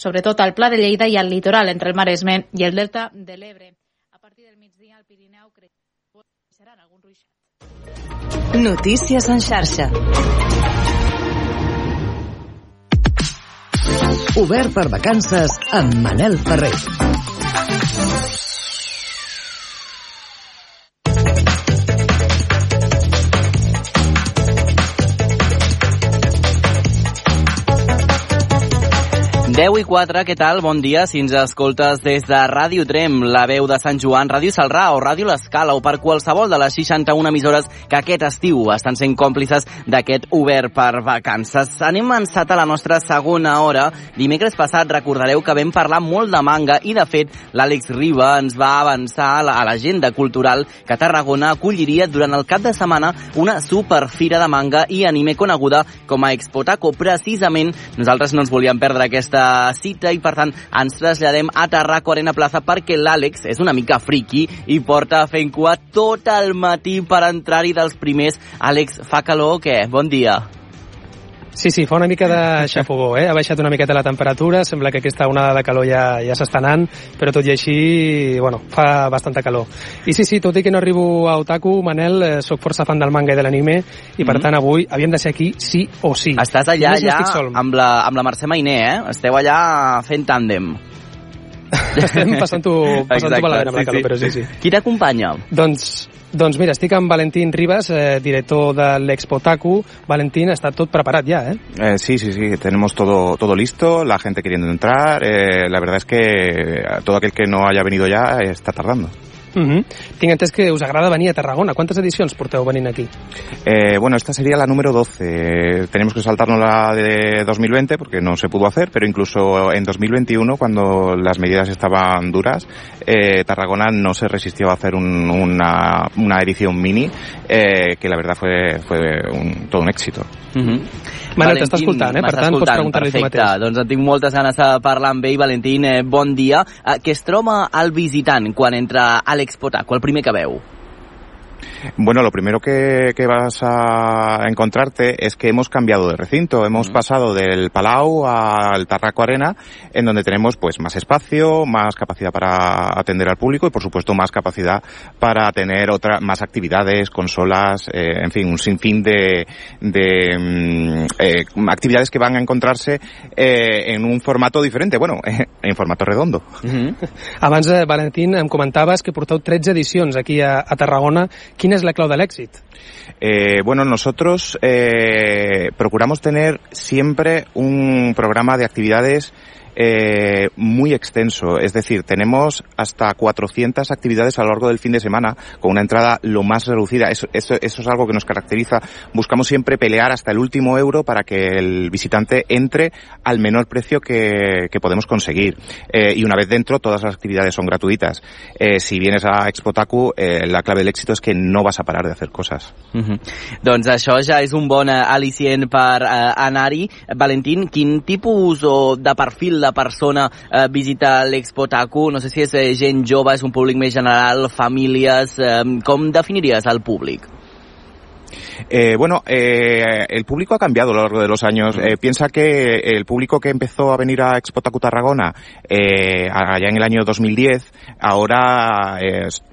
sobretot al Pla de Lleida i al litoral entre el Maresme i el Delta de l'Ebre. A partir del migdia al Pirineu seran algun ruixat. Notícies en xarxa. Obert per vacances amb Manel Ferrer. 10 i 4, què tal? Bon dia. Si ens escoltes des de Ràdio Trem, la veu de Sant Joan, Ràdio Salrà o Ràdio L'Escala o per qualsevol de les 61 emissores que aquest estiu estan sent còmplices d'aquest obert per vacances. Anem ensat a la nostra segona hora. Dimecres passat recordareu que vam parlar molt de manga i, de fet, l'Àlex Riba ens va avançar a l'agenda cultural que Tarragona acolliria durant el cap de setmana una superfira de manga i anime coneguda com a Expotaco. Precisament, nosaltres no ens volíem perdre aquesta cita i per tant ens traslladem a Tarraco Arena Plaza perquè l'Àlex és una mica friki i porta fent cua tot el matí per entrar-hi dels primers. Àlex, fa calor o què? Bon dia. Sí, sí, fa una mica de xafogó, eh? Ha baixat una miqueta la temperatura, sembla que aquesta onada de calor ja, ja s'està anant, però tot i així, bueno, fa bastanta calor. I sí, sí, tot i que no arribo a Otaku, Manel, eh, sóc força fan del manga i de l'anime, i per mm -hmm. tant avui havíem de ser aquí sí o sí. Estàs allà, ja, amb la, amb la Mercè Mainé, eh? Esteu allà fent tàndem. Estem passant-ho passant, malament amb sí, la calor, sí. però sí, sí. Qui t'acompanya? Doncs doncs mira, estic amb Valentín Rivas, eh, director de l'Expotaku. Valentín, està tot preparat ja, ¿eh? eh sí, sí, sí, tenemos todo, todo listo, la gente queriendo entrar. Eh, la verdad es que todo aquel que no haya venido ya está tardando. Uh -huh. Tinc entès que us agrada venir a Tarragona. ¿Cuántas edicions porteu venint aquí? Eh, bueno, esta sería la número 12. Tenemos que saltarnos la de 2020 porque no se pudo hacer, pero incluso en 2021, cuando las medidas estaban duras, eh, Tarragona no se resistió a hacer un, una, una edición mini, eh, que la verdad fue, fue un, todo un éxito. Uh -huh. Manel, t'està escoltant, eh? Per tant, pots preguntar-li tu mateix. Doncs en tinc moltes ganes de parlar amb ell. Valentín, eh, bon dia. Eh, què es troba el visitant quan entra a l'Expotaco, el primer que veu? Bueno, lo primero que, que, vas a encontrarte es que hemos cambiado de recinto. Hemos pasado del Palau al Tarraco Arena, en donde tenemos pues más espacio, más capacidad para atender al público y por supuesto más capacidad para tener otra, más actividades, consolas, eh, en fin, un sinfín de, de mm, eh, actividades que van a encontrarse eh, en un formato diferente, bueno, en formato redondo. Uh -huh. Abans, eh, Valentín, em comentaves que porteu 13 edicions aquí a, a Tarragona. Quina és la clau de l'èxit? Eh, bueno, nosotros eh, procuramos tener siempre un programa de actividades eh, muy extenso. Es decir, tenemos hasta 400 actividades a lo largo del fin de semana con una entrada lo más reducida. Eso, eso, eso es algo que nos caracteriza. Buscamos siempre pelear hasta el último euro para que el visitante entre al menor precio que, que podemos conseguir. Eh, y una vez dentro, todas las actividades son gratuitas. Eh, si vienes a Expotaku, eh, la clave del éxito es que no vas a parar de hacer cosas. Uh -huh. Doncs això ja és un bon uh, al·licient per uh, anar-hi. Valentín, quin tipus o de perfil de persona eh, visita l'Expotaku? No sé si és eh, gent jove, és un públic més general, famílies... Eh, com definiries el públic? Eh, bueno, eh, el público ha cambiado a lo largo de los años. Eh, piensa que el público que empezó a venir a Expotaku Tarragona eh, allá en el año 2010, ahora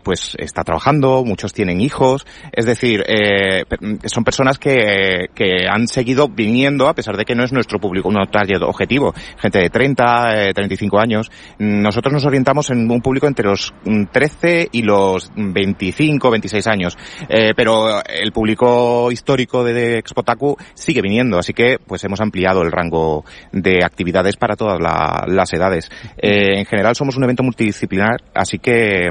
pues está trabajando, muchos tienen hijos, es decir, eh, son personas que, que han seguido viniendo a pesar de que no es nuestro público, un target objetivo, gente de 30, 35 años. Nosotros nos orientamos en un público entre los 13 y los 25, 26 años, pero el público histórico de Expotaku sigue viniendo, así que pues hemos ampliado el rango de actividades para todas la, las edades. Eh, en general somos un evento multidisciplinar, así que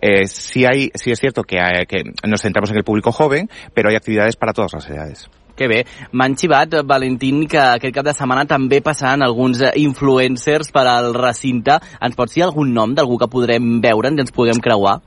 eh, sí hay, sí es cierto que, hay, que nos centramos en el público joven, pero hay actividades para todas las edades. Que bé. M'han xivat, Valentín, que aquest cap de setmana també passaran alguns influencers per al recinte. Ens pots dir algun nom d'algú que podrem veure, ens podem creuar?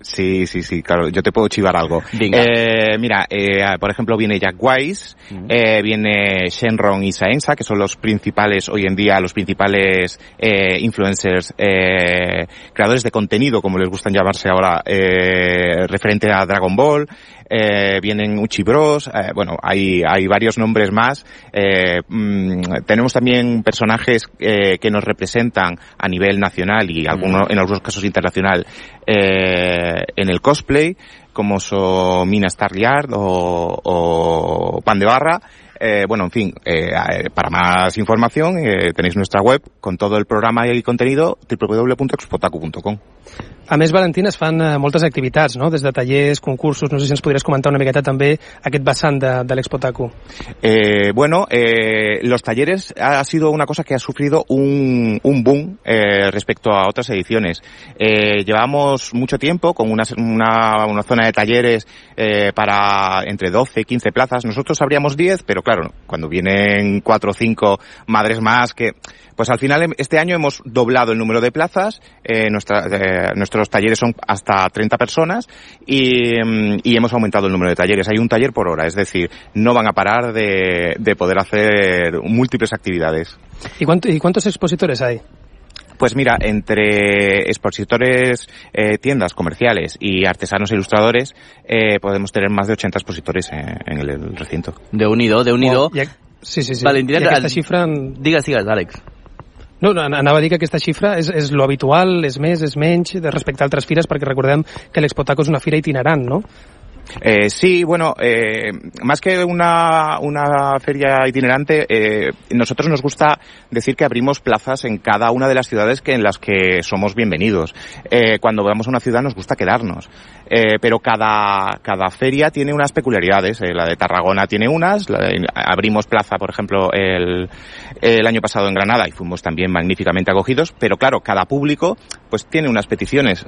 Sí, sí, sí, claro, yo te puedo chivar algo. Venga. Eh, mira, eh, por ejemplo, viene Jack Wise, eh, viene Shenron y Saenza, que son los principales, hoy en día, los principales eh, influencers, eh, creadores de contenido, como les gustan llamarse ahora, eh, referente a Dragon Ball. Eh, vienen Uchi Bros, eh, bueno, hay, hay varios nombres más. Eh, mm, tenemos también personajes eh, que nos representan a nivel nacional y algunos, en algunos casos internacional eh, en el cosplay, como son Mina Starliard o, o Pan de Barra. Eh, bueno, en fin, eh, para más información eh, tenéis nuestra web con todo el programa y contenido www.expotaku.com. A més, Valentina, es fan eh, moltes activitats, no? des de tallers, concursos, no sé si ens podries comentar una miqueta també aquest vessant de, de l'Expotaku. Eh, bueno, eh, los talleres ha sido una cosa que ha sufrido un, un boom eh, respecto a otras ediciones. Eh, llevamos mucho tiempo con una, una, una zona de talleres eh, para entre 12 y 15 plazas. Nosotros abríamos 10, pero claro, cuando vienen 4 o 5 madres más, que pues al final em- este año hemos doblado el número de plazas. Eh, nuestra, eh, nuestros talleres son hasta 30 personas y, mm, y hemos aumentado el número de talleres. Hay un taller por hora, es decir, no van a parar de, de poder hacer múltiples actividades. ¿Y, cuánto, ¿Y cuántos expositores hay? Pues mira, entre expositores, eh, tiendas comerciales y artesanos e ilustradores, eh, podemos tener más de 80 expositores en, en el, el recinto. Déu-n'hi-do, Déu-n'hi-do. Oh, i, a- sí, sí, sí. Valentina, I aquesta xifra... en- Digues, digues, Àlex. No, no, anava a dir que aquesta xifra és, és lo habitual, és més, és menys, de respecte a altres fires, perquè recordem que l'Expotaco és una fira itinerant, no? Eh, sí, bueno, eh, más que una, una feria itinerante, eh, nosotros nos gusta decir que abrimos plazas en cada una de las ciudades que en las que somos bienvenidos. Eh, cuando vamos a una ciudad nos gusta quedarnos, eh, pero cada, cada feria tiene unas peculiaridades. Eh, la de Tarragona tiene unas, la de- abrimos plaza, por ejemplo, el, el año pasado en Granada y fuimos también magníficamente acogidos, pero claro, cada público pues tiene unas peticiones.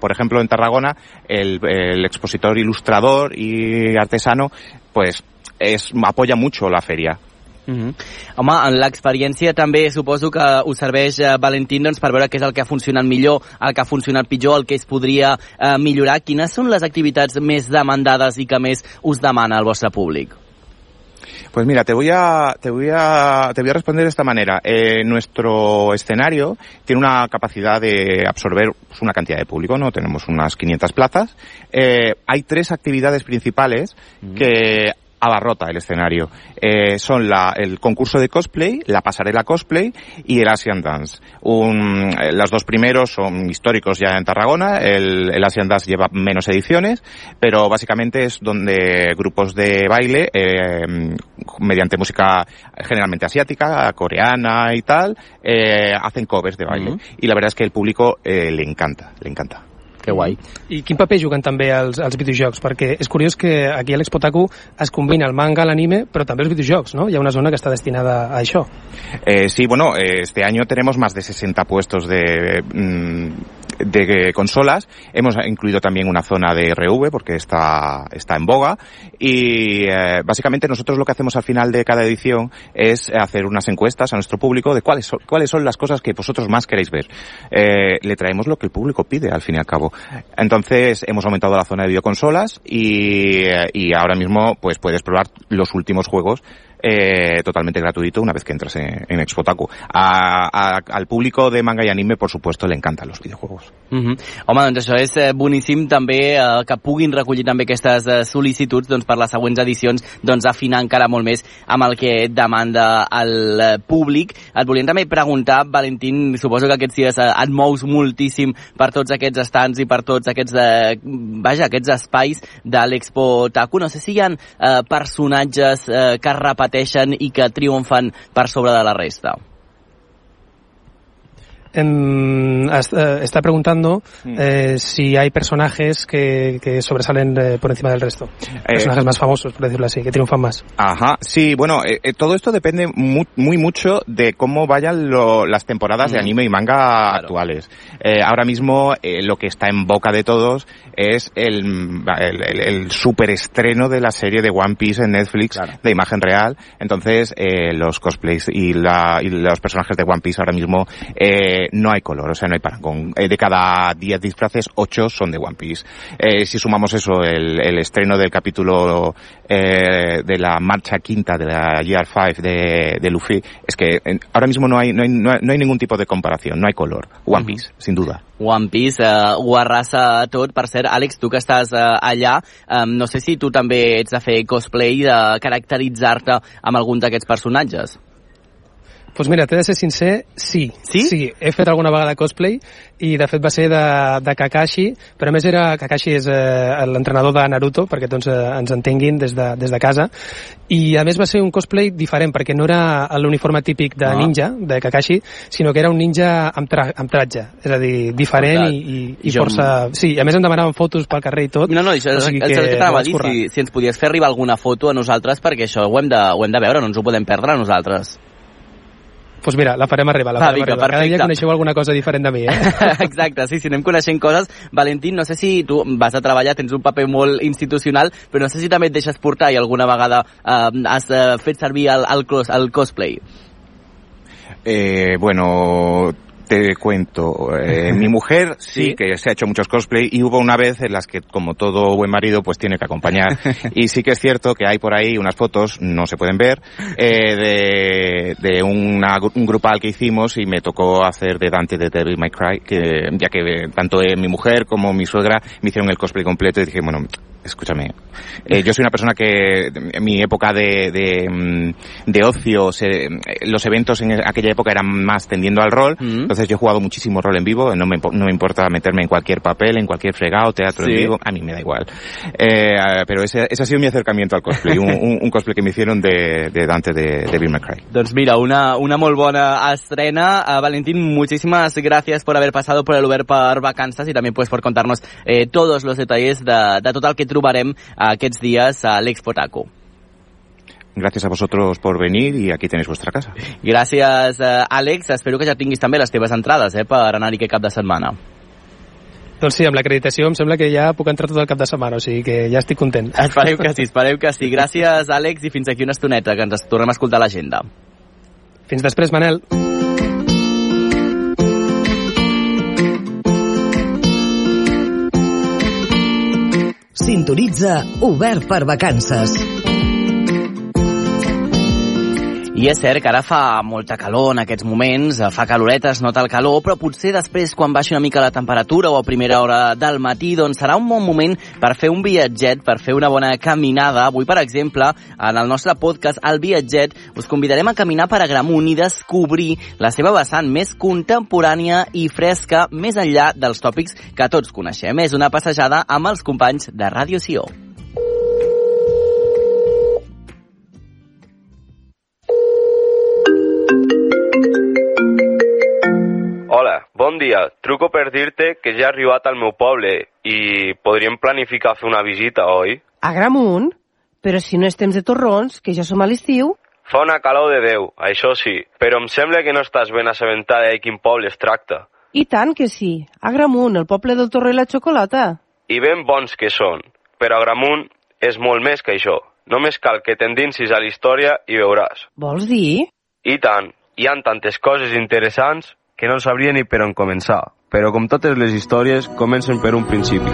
Por ejemplo, en Tarragona, el, el expositor ilustrador y artesano, pues es, apoya mucho la feria. Uh -huh. Home, l'experiència també suposo que us serveix, eh, Valentín, doncs, per veure què és el que ha funcionat millor, el que ha funcionat pitjor, el que es podria eh, millorar. Quines són les activitats més demandades i que més us demana el vostre públic? Pues mira, te voy a, te voy a, te voy a responder de esta manera. Eh, nuestro escenario tiene una capacidad de absorber pues, una cantidad de público, ¿no? Tenemos unas 500 plazas. Eh, hay tres actividades principales que abarrota el escenario. Eh, son la, el concurso de cosplay, la pasarela cosplay y el Asian Dance. Un, eh, los dos primeros son históricos ya en Tarragona, el, el Asian Dance lleva menos ediciones, pero básicamente es donde grupos de baile, eh, mediante música generalmente asiática, coreana y tal, eh, hacen covers de baile. Y la verdad es que el público eh, le encanta, le encanta. Que guai. I quin paper juguen també els, els videojocs? Perquè és curiós que aquí a l'Expotaku es combina el manga, l'anime, però també els videojocs, no? Hi ha una zona que està destinada a això. Eh, sí, bueno, eh, este año tenemos más de 60 puestos de, mm, de consolas. Hemos incluido también una zona de RV porque está, está en boga. Y eh, básicamente nosotros lo que hacemos al final de cada edición es hacer unas encuestas a nuestro público de cuáles son, cuáles son las cosas que vosotros más queréis ver. Eh, le traemos lo que el público pide al fin y al cabo. Entonces hemos aumentado la zona de videoconsolas y, eh, y ahora mismo pues puedes probar los últimos juegos eh, totalmente gratuito una vez que entras en, en Expotaku. A, a, al público de manga y anime, por supuesto, le encantan los videojuegos. Uh -huh. Home, doncs això és eh, boníssim també eh, que puguin recollir també aquestes eh, sol·licituds doncs, per les següents edicions, doncs afinar encara molt més amb el que demanda el eh, públic. Et volíem també preguntar, Valentín, suposo que aquests dies eh, et mous moltíssim per tots aquests estants i per tots aquests, eh, vaja, aquests espais de l'Expo Taku. No sé si hi ha eh, personatges eh, que es repeteixen i que triomfen per sobre de la resta. Has- eh, está preguntando eh, si hay personajes que, que sobresalen eh, por encima del resto. Personajes más famosos, por decirlo así, que triunfan más. Ajá, sí, bueno, todo esto depende mu- muy mucho de cómo vayan lo- las temporadas de Mm. anime y manga Claro. actuales. Ahora mismo lo que está en boca de todos es el, el, el- el superestreno de la serie de One Piece en Netflix Claro. de imagen real. Entonces, eh, los cosplays y, la, y los personajes de One Piece ahora mismo eh, eh, no hay color, o sea, no hay parangón. Eh, de cada 10 disfraces, 8 son de One Piece. Eh, si sumamos eso, el, el estreno del capítulo eh, de la marcha quinta de la Year 5 de, de Luffy, es que ahora mismo no hay, no, hay, no hay no hay ningún tipo de comparación, no hay color. One Piece, sin duda. One Piece eh, ho arrasa tot. Per cert, Àlex, tu que estàs eh, allà, eh, no sé si tu també ets de fer cosplay, de caracteritzar-te amb algun d'aquests personatges. Doncs pues mira, t'he de ser sincer, sí. Sí? Sí, he fet alguna vegada cosplay i de fet va ser de, de Kakashi, però a més era, Kakashi és eh, l'entrenador de Naruto, perquè doncs eh, ens entenguin des de, des de casa, i a més va ser un cosplay diferent, perquè no era l'uniforme típic de Ah. ninja, de Kakashi, sinó que era un ninja amb, tra amb tratge, és a dir, diferent i, i, i Jo- força... Sí, a més em demanaven fotos pel carrer i tot. No, no, això o és sigui que ho t'anava a dir, si, si ens podies fer arribar alguna foto a nosaltres, perquè això ho hem de, ho hem de veure, no ens ho podem perdre a nosaltres. Doncs mira, la farem arribar, la Va, farem vinga, arribar. Cada dia perfecte. coneixeu alguna cosa diferent de mi, eh? Exacte, sí, sí, anem coneixent coses. Valentín, no sé si tu vas a treballar, tens un paper molt institucional, però no sé si també et deixes portar i alguna vegada eh, has eh, fet servir el, el, cos, el cosplay. Eh, bueno, te cuento. Eh, mi mujer sí, Sí. que se ha hecho muchos cosplay y hubo una vez en las que, como todo buen marido, pues tiene que acompañar. y sí que es cierto que hay por ahí unas fotos, no se pueden ver, eh, de, de una, un grupal que hicimos y me tocó hacer de Dante de Devil May Cry, que, ya que eh, tanto mi mujer como mi suegra me hicieron el cosplay completo y dije, bueno, escúchame, eh, yo soy una persona que en mi época de, de, mm, de ocio, se- los eventos en aquella época eran más tendiendo al rol, Mm. entonces yo he jugado muchísimo rol en vivo, no me, no me importa meterme en cualquier papel, en cualquier fregado, teatro Sí. en vivo, a mí me da igual. Eh, eh, pero ese, ese ha sido mi acercamiento al cosplay, un, un- un cosplay que me hicieron de, de Dante de, de Bill McCray. Doncs mira, una, una molt bona estrena. Uh, Valentín, muchísimas gracias por haber pasado por el Uber per vacances y también pues por contarnos eh, todos los detalles de, de tot el que trobarem aquests dies a l'Expo Taco. Gracias a vosotros por venir y aquí tenéis vuestra casa. Gràcies, eh, Àlex. Espero que ja tinguis també les teves entrades eh, per anar-hi aquest cap de setmana. Doncs sí, amb l'acreditació em sembla que ja puc entrar tot el cap de setmana, o sigui que ja estic content. Espereu que sí, espereu que sí. Gràcies, Àlex, i fins aquí una estoneta, que ens tornem a escoltar l'agenda. Fins després, Manel. Sintonitza Obert per Vacances. I és cert que ara fa molta calor en aquests moments, eh, fa caloreta, es nota el calor, però potser després, quan baixi una mica la temperatura o a primera hora del matí, doncs serà un bon moment per fer un viatget, per fer una bona caminada. Avui, per exemple, en el nostre podcast, El Viatget, us convidarem a caminar per Agramunt i descobrir la seva vessant més contemporània i fresca, més enllà dels tòpics que tots coneixem. És una passejada amb els companys de Ràdio Sió. Hola, bon dia. Truco per dir-te que ja he arribat al meu poble i podríem planificar fer una visita, oi? A Gramunt? Però si no és temps de torrons, que ja som a l'estiu. Fa una calor de Déu, això sí, però em sembla que no estàs ben assabentada de quin poble es tracta. I tant que sí. A Gramunt, el poble del torró i la xocolata. I ben bons que són, però Agramunt és molt més que això. Només cal que t'endinsis a la història i veuràs. Vols dir? I tant, hi han tantes coses interessants que no sabria ni per on començar. Però com totes les històries, comencen per un principi.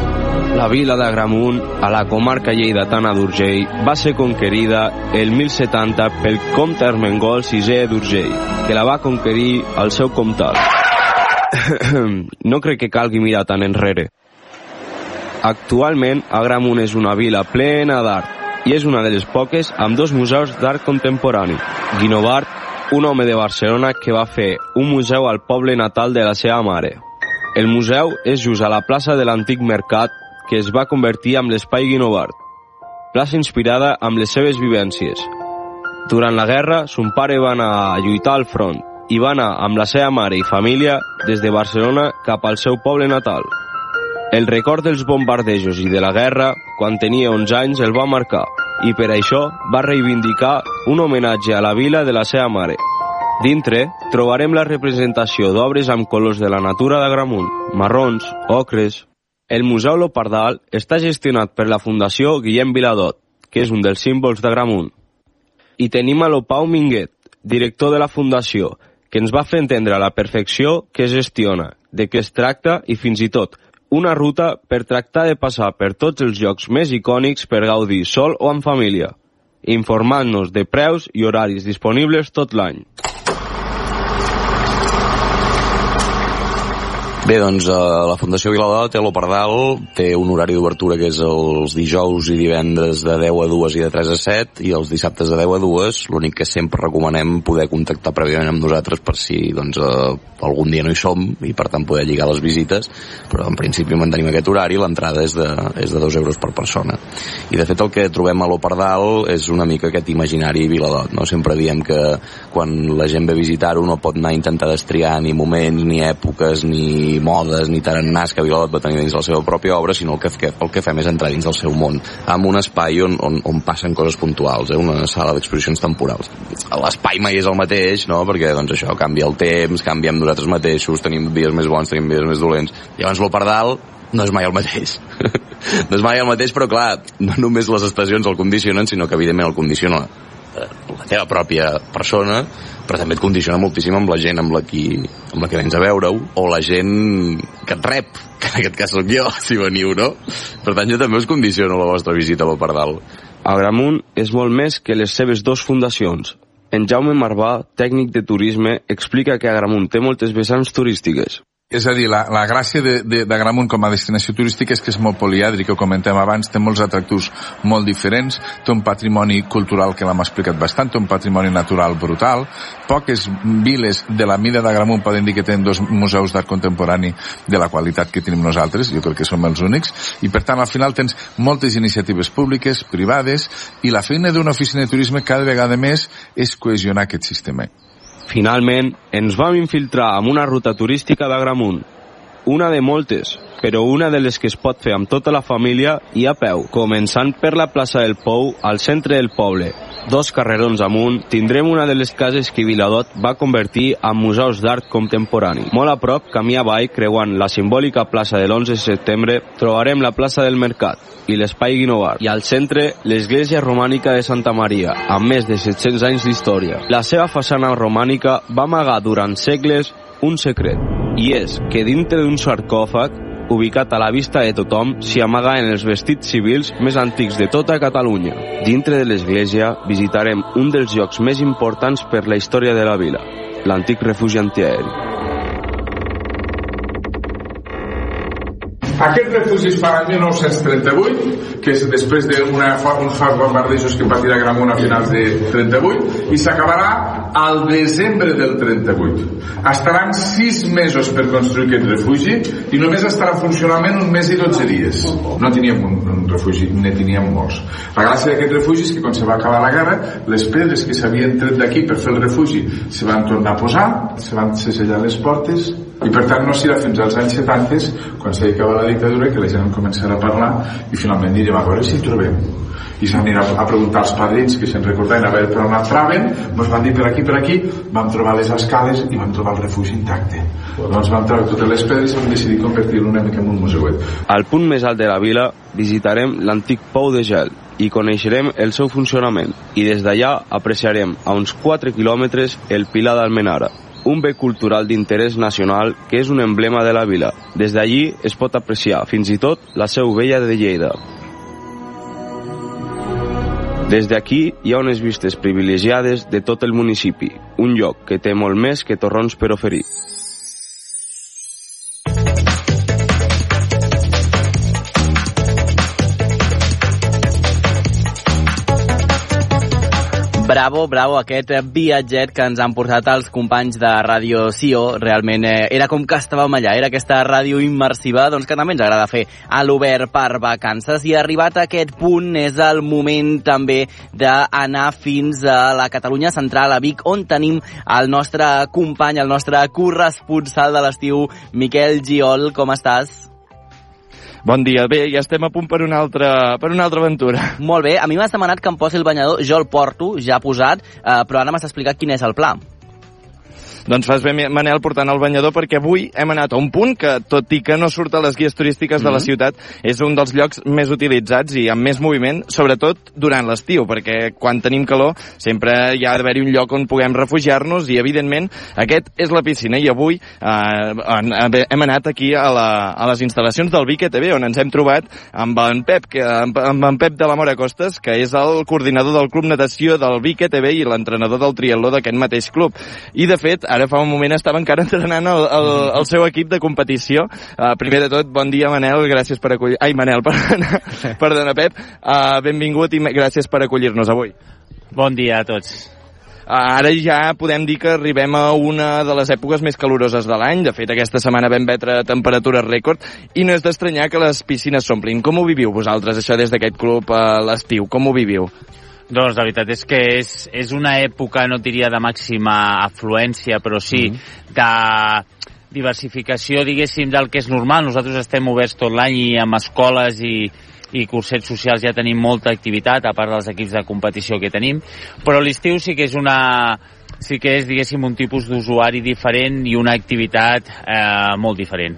La vila d'Agramunt, a la comarca lleidatana d'Urgell, va ser conquerida el 1070 pel comte Armengol VI d'Urgell, que la va conquerir al seu comtat. no crec que calgui mirar tan enrere. Actualment, Agramunt és una vila plena d'art i és una de les poques amb dos museus d'art contemporani. Guinovart, un home de Barcelona que va fer un museu al poble natal de la seva mare. El museu és just a la plaça de l'antic mercat que es va convertir en l'espai Guinovart, plaça inspirada amb les seves vivències. Durant la guerra, son pare va anar a lluitar al front i va anar amb la seva mare i família des de Barcelona cap al seu poble natal. El record dels bombardejos i de la guerra, quan tenia 11 anys, el va marcar i per això va reivindicar un homenatge a la vila de la seva mare. Dintre trobarem la representació d'obres amb colors de la natura d'Agramunt, marrons, ocres... El Museu Lopardal està gestionat per la Fundació Guillem Viladot, que és un dels símbols d'Agramunt. I tenim a l'Opau Minguet, director de la Fundació, que ens va fer entendre a la perfecció que es gestiona, de què es tracta i fins i tot una ruta per tractar de passar per tots els llocs més icònics per gaudir sol o en família, informant-nos de preus i horaris disponibles tot l'any. Bé, doncs eh, la Fundació Viladot té l'Operdal, té un horari d'obertura que és els dijous i divendres de 10 a 2 i de 3 a 7 i els dissabtes de 10 a 2. L'únic que sempre recomanem poder contactar prèviament amb nosaltres per si doncs, eh, algun dia no hi som i per tant poder lligar les visites, però en principi mantenim aquest horari, l'entrada és, de, és de 2 euros per persona. I de fet el que trobem a l'Operdal és una mica aquest imaginari Viladot, no? Sempre diem que quan la gent ve a visitar-ho no pot anar a intentar destriar ni moments, ni èpoques, ni modes ni tarannàs que Vilalot va tenir dins la seva pròpia obra, sinó el que, que, el que fem és entrar dins del seu món, amb un espai on, on, on passen coses puntuals, eh? una sala d'exposicions temporals. L'espai mai és el mateix, no? perquè doncs, això canvia el temps, canviem nosaltres mateixos, tenim dies més bons, tenim dies més dolents. Llavors l'Operdal no és mai el mateix. no és mai el mateix, però clar, no només les estacions el condicionen, sinó que evidentment el condiciona la teva pròpia persona, però també et condiciona moltíssim amb la gent amb la, qui, amb la que vens a veure-ho, o la gent que et rep, que en aquest cas sóc jo, si veniu, no? Per tant, jo també us condiciono la vostra visita a l'Operdal. Agramunt és molt més que les seves dues fundacions. En Jaume Marbà, tècnic de turisme, explica que Agramunt té moltes vessants turístiques. És a dir, la, la gràcia d'Agramunt de, com a destinació turística és que és molt polièdric, ho comentem abans, té molts atractius molt diferents, té un patrimoni cultural que l'hem explicat bastant, té un patrimoni natural brutal, poques viles de la mida d'Agramunt poden dir que tenen dos museus d'art contemporani de la qualitat que tenim nosaltres, jo crec que som els únics, i per tant al final tens moltes iniciatives públiques, privades, i la feina d'una oficina de turisme cada vegada més és cohesionar aquest sistema. Finalment, ens vam infiltrar amb una ruta turística d'Agramunt. Una de moltes, però una de les que es pot fer amb tota la família i a peu, començant per la plaça del Pou, al centre del poble. Dos carrerons amunt, tindrem una de les cases que Viladot va convertir en museus d'art contemporani. Molt a prop, camí avall, creuant la simbòlica plaça de l'11 de setembre, trobarem la plaça del Mercat i l'espai Guinovar, i al centre, l'església romànica de Santa Maria, amb més de 700 anys d'història. La seva façana romànica va amagar durant segles un secret, i és que dintre d'un sarcòfag ubicat a la vista de tothom, s'hi amaga en els vestits civils més antics de tota Catalunya. Dintre de l'església visitarem un dels llocs més importants per la història de la vila, l'antic refugi antiaeri. Aquest refugi es fa l'any 1938, que és després d'uns forts bombardejos que patirà Gramunt a finals de 38, i s'acabarà al desembre del 38. Estaran sis mesos per construir aquest refugi i només estarà en funcionament un mes i 12 dies. No teníem un, un refugi, ne teníem molts. La gràcia d'aquest refugi és que quan se va acabar la guerra, les pedres que s'havien tret d'aquí per fer el refugi se van tornar a posar, se van segellar les portes i per tant no serà fins als anys 70 quan s'acaba la dictadura que la gent començarà a parlar i finalment direm a veure si el trobem i s'anirà a preguntar als padrins que se'n recordaven a veure per on entraven ens van dir per aquí, per aquí vam trobar les escales i vam trobar el refugi intacte. Doncs vam trobar totes les pedres i vam decidir convertir-lo una mica en un museuet Al punt més alt de la vila visitarem l'antic pou de gel i coneixerem el seu funcionament. I des d'allà apreciarem a uns 4 quilòmetres el Pilar d'Almenara un bé cultural d'interès nacional que és un emblema de la vila. Des d'allí es pot apreciar fins i tot la seu vella de Lleida. Des d'aquí hi ha unes vistes privilegiades de tot el municipi, un lloc que té molt més que torrons per oferir. Bravo, bravo, aquest viatget que ens han portat els companys de Ràdio Sió. Realment eh, era com que estàvem allà, era aquesta ràdio immersiva doncs, que també ens agrada fer a l'obert per vacances. I arribat a aquest punt és el moment també d'anar fins a la Catalunya Central, a Vic, on tenim el nostre company, el nostre corresponsal de l'estiu, Miquel Giol. Com estàs? Bon dia. Bé, ja estem a punt per una altra, per una altra aventura. Molt bé. A mi m'has demanat que em posi el banyador. Jo el porto, ja posat, eh, però ara m'has explicat quin és el pla. Doncs fas bé, Manel, portant el banyador, perquè avui hem anat a un punt que, tot i que no surt a les guies turístiques de la Mhm. ciutat, és un dels llocs més utilitzats i amb més moviment, sobretot durant l'estiu, perquè quan tenim calor sempre hi ha d'haver-hi un lloc on puguem refugiar-nos i, evidentment, aquest és la piscina. I avui eh, hem anat aquí a, la, a les instal·lacions del Vic TV, on ens hem trobat amb en Pep, que, amb, en Pep de la Mora Costes, que és el coordinador del Club Natació del Vic TV i l'entrenador del triatló d'aquest mateix club. I, de fet, ara fa un moment estava encara entrenant el, el, el seu equip de competició. Uh, primer de tot, bon dia, Manel, gràcies per acollir... Ai, Manel, perdona, perdona Pep. Uh, benvingut i gràcies per acollir-nos avui. Bon dia a tots. Uh, ara ja podem dir que arribem a una de les èpoques més caloroses de l'any. De fet, aquesta setmana vam vetre temperatures rècord i no és d'estranyar que les piscines s'omplin. Com ho viviu vosaltres, això, des d'aquest club a l'estiu? Com ho viviu? Doncs la veritat és que és, és una època, no diria de màxima afluència, però sí de diversificació, diguéssim, del que és normal. Nosaltres estem oberts tot l'any i amb escoles i, i cursets socials ja tenim molta activitat, a part dels equips de competició que tenim, però l'estiu sí que és una sí que és, diguéssim, un tipus d'usuari diferent i una activitat eh, molt diferent.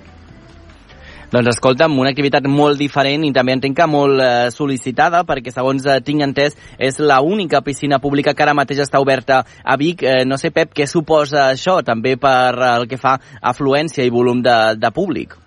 Doncs escolta'm, una activitat molt diferent i també entenc que molt eh, sol·licitada perquè segons eh, tinc entès és la única piscina pública que ara mateix està oberta a Vic. Eh, no sé, Pep, què suposa això també per eh, el que fa afluència i volum de, de públic?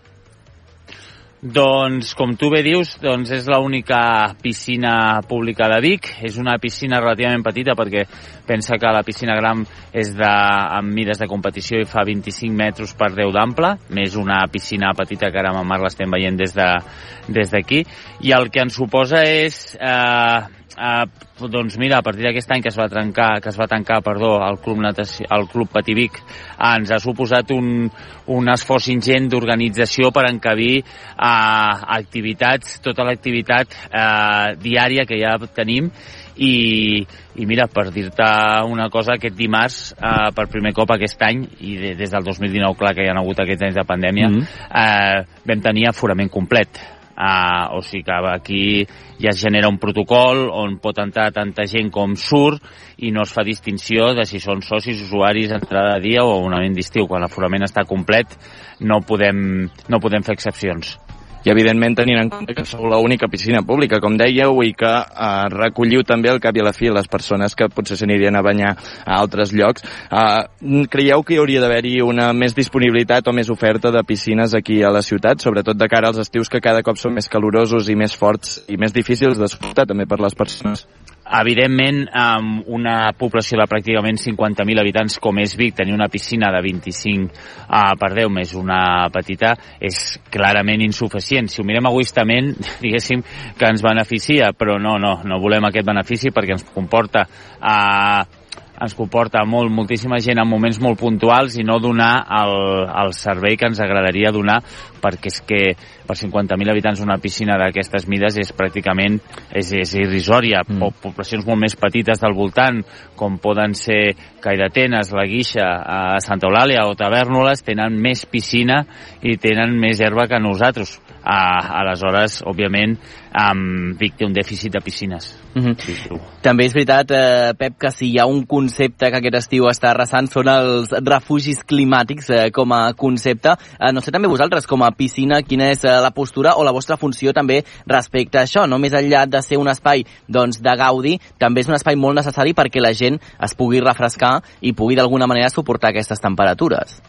Doncs, com tu bé dius, doncs és l'única piscina pública de Vic. És una piscina relativament petita perquè pensa que la piscina gran és de, amb mides de competició i fa 25 metres per 10 d'ample, més una piscina petita que ara amb en Marc l'estem veient des de- des d'aquí. I el que ens suposa és... Eh, Uh, doncs mira, a partir d'aquest any que es va trencar, que es va tancar, perdó, el club, natació, el club Pativic, uh, ens ha suposat un, un esforç ingent d'organització per encabir uh, activitats, tota l'activitat uh, diària que ja tenim i, i mira, per dir-te una cosa, aquest dimarts, eh, per primer cop aquest any, i de, des del 2019, clar que hi ha hagut aquests anys de pandèmia, mm. eh, vam tenir aforament complet. Uh, o sigui que aquí ja es genera un protocol on pot entrar tanta gent com surt i no es fa distinció de si són socis, usuaris, entrada de dia o abonament d'estiu. Quan l'aforament està complet no podem, no podem fer excepcions. I, evidentment, tenint en compte que sou l'única piscina pública, com dèieu, i que eh, recolliu també al cap i a la fi les persones que potser s'anirien a banyar a altres llocs. Eh, creieu que hi hauria d'haver-hi una més disponibilitat o més oferta de piscines aquí a la ciutat, sobretot de cara als estius que cada cop són més calorosos i més forts i més difícils de suportar també per les persones? Evidentment, amb una població de pràcticament 50.000 habitants com és Vic, tenir una piscina de 25 uh, per 10 més una petita és clarament insuficient. Si ho mirem egoistament, diguéssim que ens beneficia, però no, no, no volem aquest benefici perquè ens comporta uh, ens comporta molt, moltíssima gent en moments molt puntuals i no donar el, el servei que ens agradaria donar perquè és que per 50.000 habitants una piscina d'aquestes mides és pràcticament és, és irrisòria. Mm. Poblacions molt més petites del voltant, com poden ser Caidatenes, La Guixa, a Santa Eulàlia o Tavernoles, tenen més piscina i tenen més herba que nosaltres. Ah, aleshores, òbviament, um, Vic té un dèficit de piscines. Mm -hmm. També és veritat, eh, Pep, que si hi ha un concepte que aquest estiu està arrasant són els refugis climàtics eh, com a concepte. Eh, no sé també vosaltres, com a piscina, quina és eh, la postura o la vostra funció també respecte a això. No més enllà de ser un espai doncs, de gaudi, també és un espai molt necessari perquè la gent es pugui refrescar i pugui d'alguna manera suportar aquestes temperatures.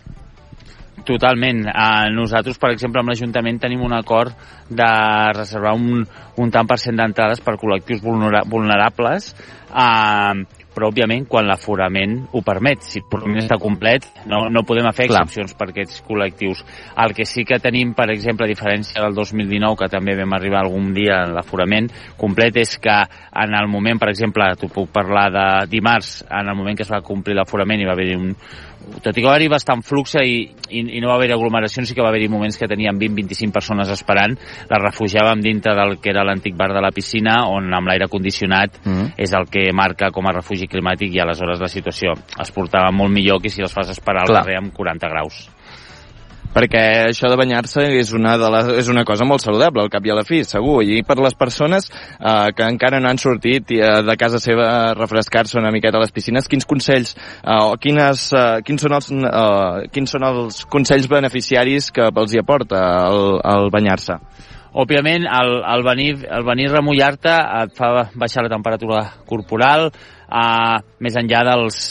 Totalment. Uh, nosaltres, per exemple, amb l'Ajuntament tenim un acord de reservar un, un tant per cent d'entrades per col·lectius vulnera vulnerables, uh, però, òbviament, quan l'aforament ho permet. Si el forament està complet, no, no podem fer Clar. excepcions per aquests col·lectius. El que sí que tenim, per exemple, a diferència del 2019, que també vam arribar algun dia a l'aforament complet, és que en el moment, per exemple, t'ho puc parlar de dimarts, en el moment que es va complir l'aforament hi va haver un, tot i que va haver bastant flux i, i, i no va haver aglomeracions, sí que va haver moments que teníem 20-25 persones esperant, les refugiàvem dintre del que era l'antic bar de la piscina, on amb l'aire condicionat Mm. és el que marca com a refugi climàtic i aleshores la situació es portava molt millor que si els fas esperar al carrer amb 40 graus. perquè això de banyar-se és, una de les, és una cosa molt saludable, al cap i a la fi, segur, i per les persones eh, que encara no han sortit eh, de casa seva a refrescar-se una miqueta a les piscines, quins consells eh, o quines, eh, quins, són els, eh, quins són els consells beneficiaris que els hi aporta el, el banyar-se? Òbviament, el, el venir, el venir remullar-te et fa baixar la temperatura corporal, eh, més enllà dels,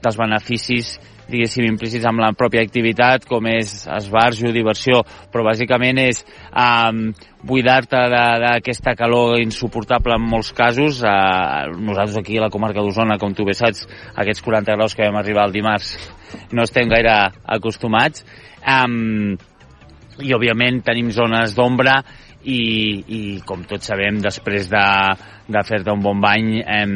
dels beneficis diguéssim, implícits amb la pròpia activitat, com és esbarjo, diversió, però bàsicament és um, buidar-te d'aquesta calor insuportable en molts casos. Uh, nosaltres aquí a la comarca d'Osona, com tu bé saps, aquests 40 graus que vam arribar el dimarts no estem gaire acostumats. Um, i òbviament tenim zones d'ombra i, i com tots sabem després de, de fer-te un bon bany em,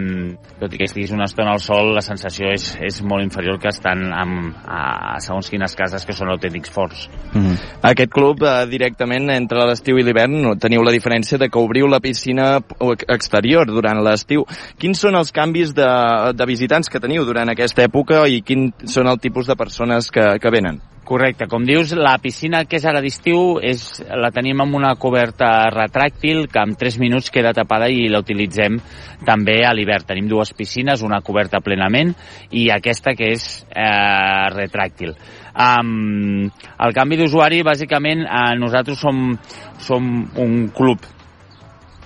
tot i que estiguis una estona al sol la sensació és, és molt inferior que estan amb, a, a segons quines cases que són autèntics forts mm -hmm. Aquest club eh, directament entre l'estiu i l'hivern teniu la diferència de que obriu la piscina exterior durant l'estiu quins són els canvis de, de visitants que teniu durant aquesta època i quins són el tipus de persones que, que venen? Correcte, com dius, la piscina que és ara d'estiu la tenim amb una coberta retràctil que en 3 minuts queda tapada i la utilitzem també a l'hivern. Tenim dues piscines, una coberta plenament i aquesta que és eh, retràctil. Um, el canvi d'usuari, bàsicament, eh, nosaltres som, som un club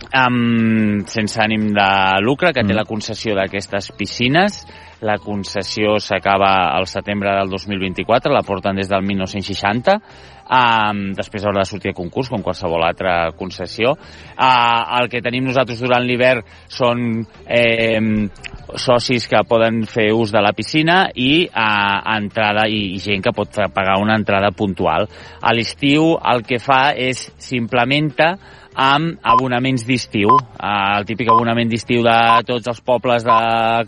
um, sense ànim de lucre que té la concessió d'aquestes piscines la concessió s'acaba al setembre del 2024, la porten des del 1960, um, després haurà de sortir a concurs, com qualsevol altra concessió. Uh, el que tenim nosaltres durant l'hivern són eh, socis que poden fer ús de la piscina i uh, entrada i, i gent que pot pagar una entrada puntual. A l'estiu el que fa és s'implementa amb abonaments d'estiu. El típic abonament d'estiu de tots els pobles de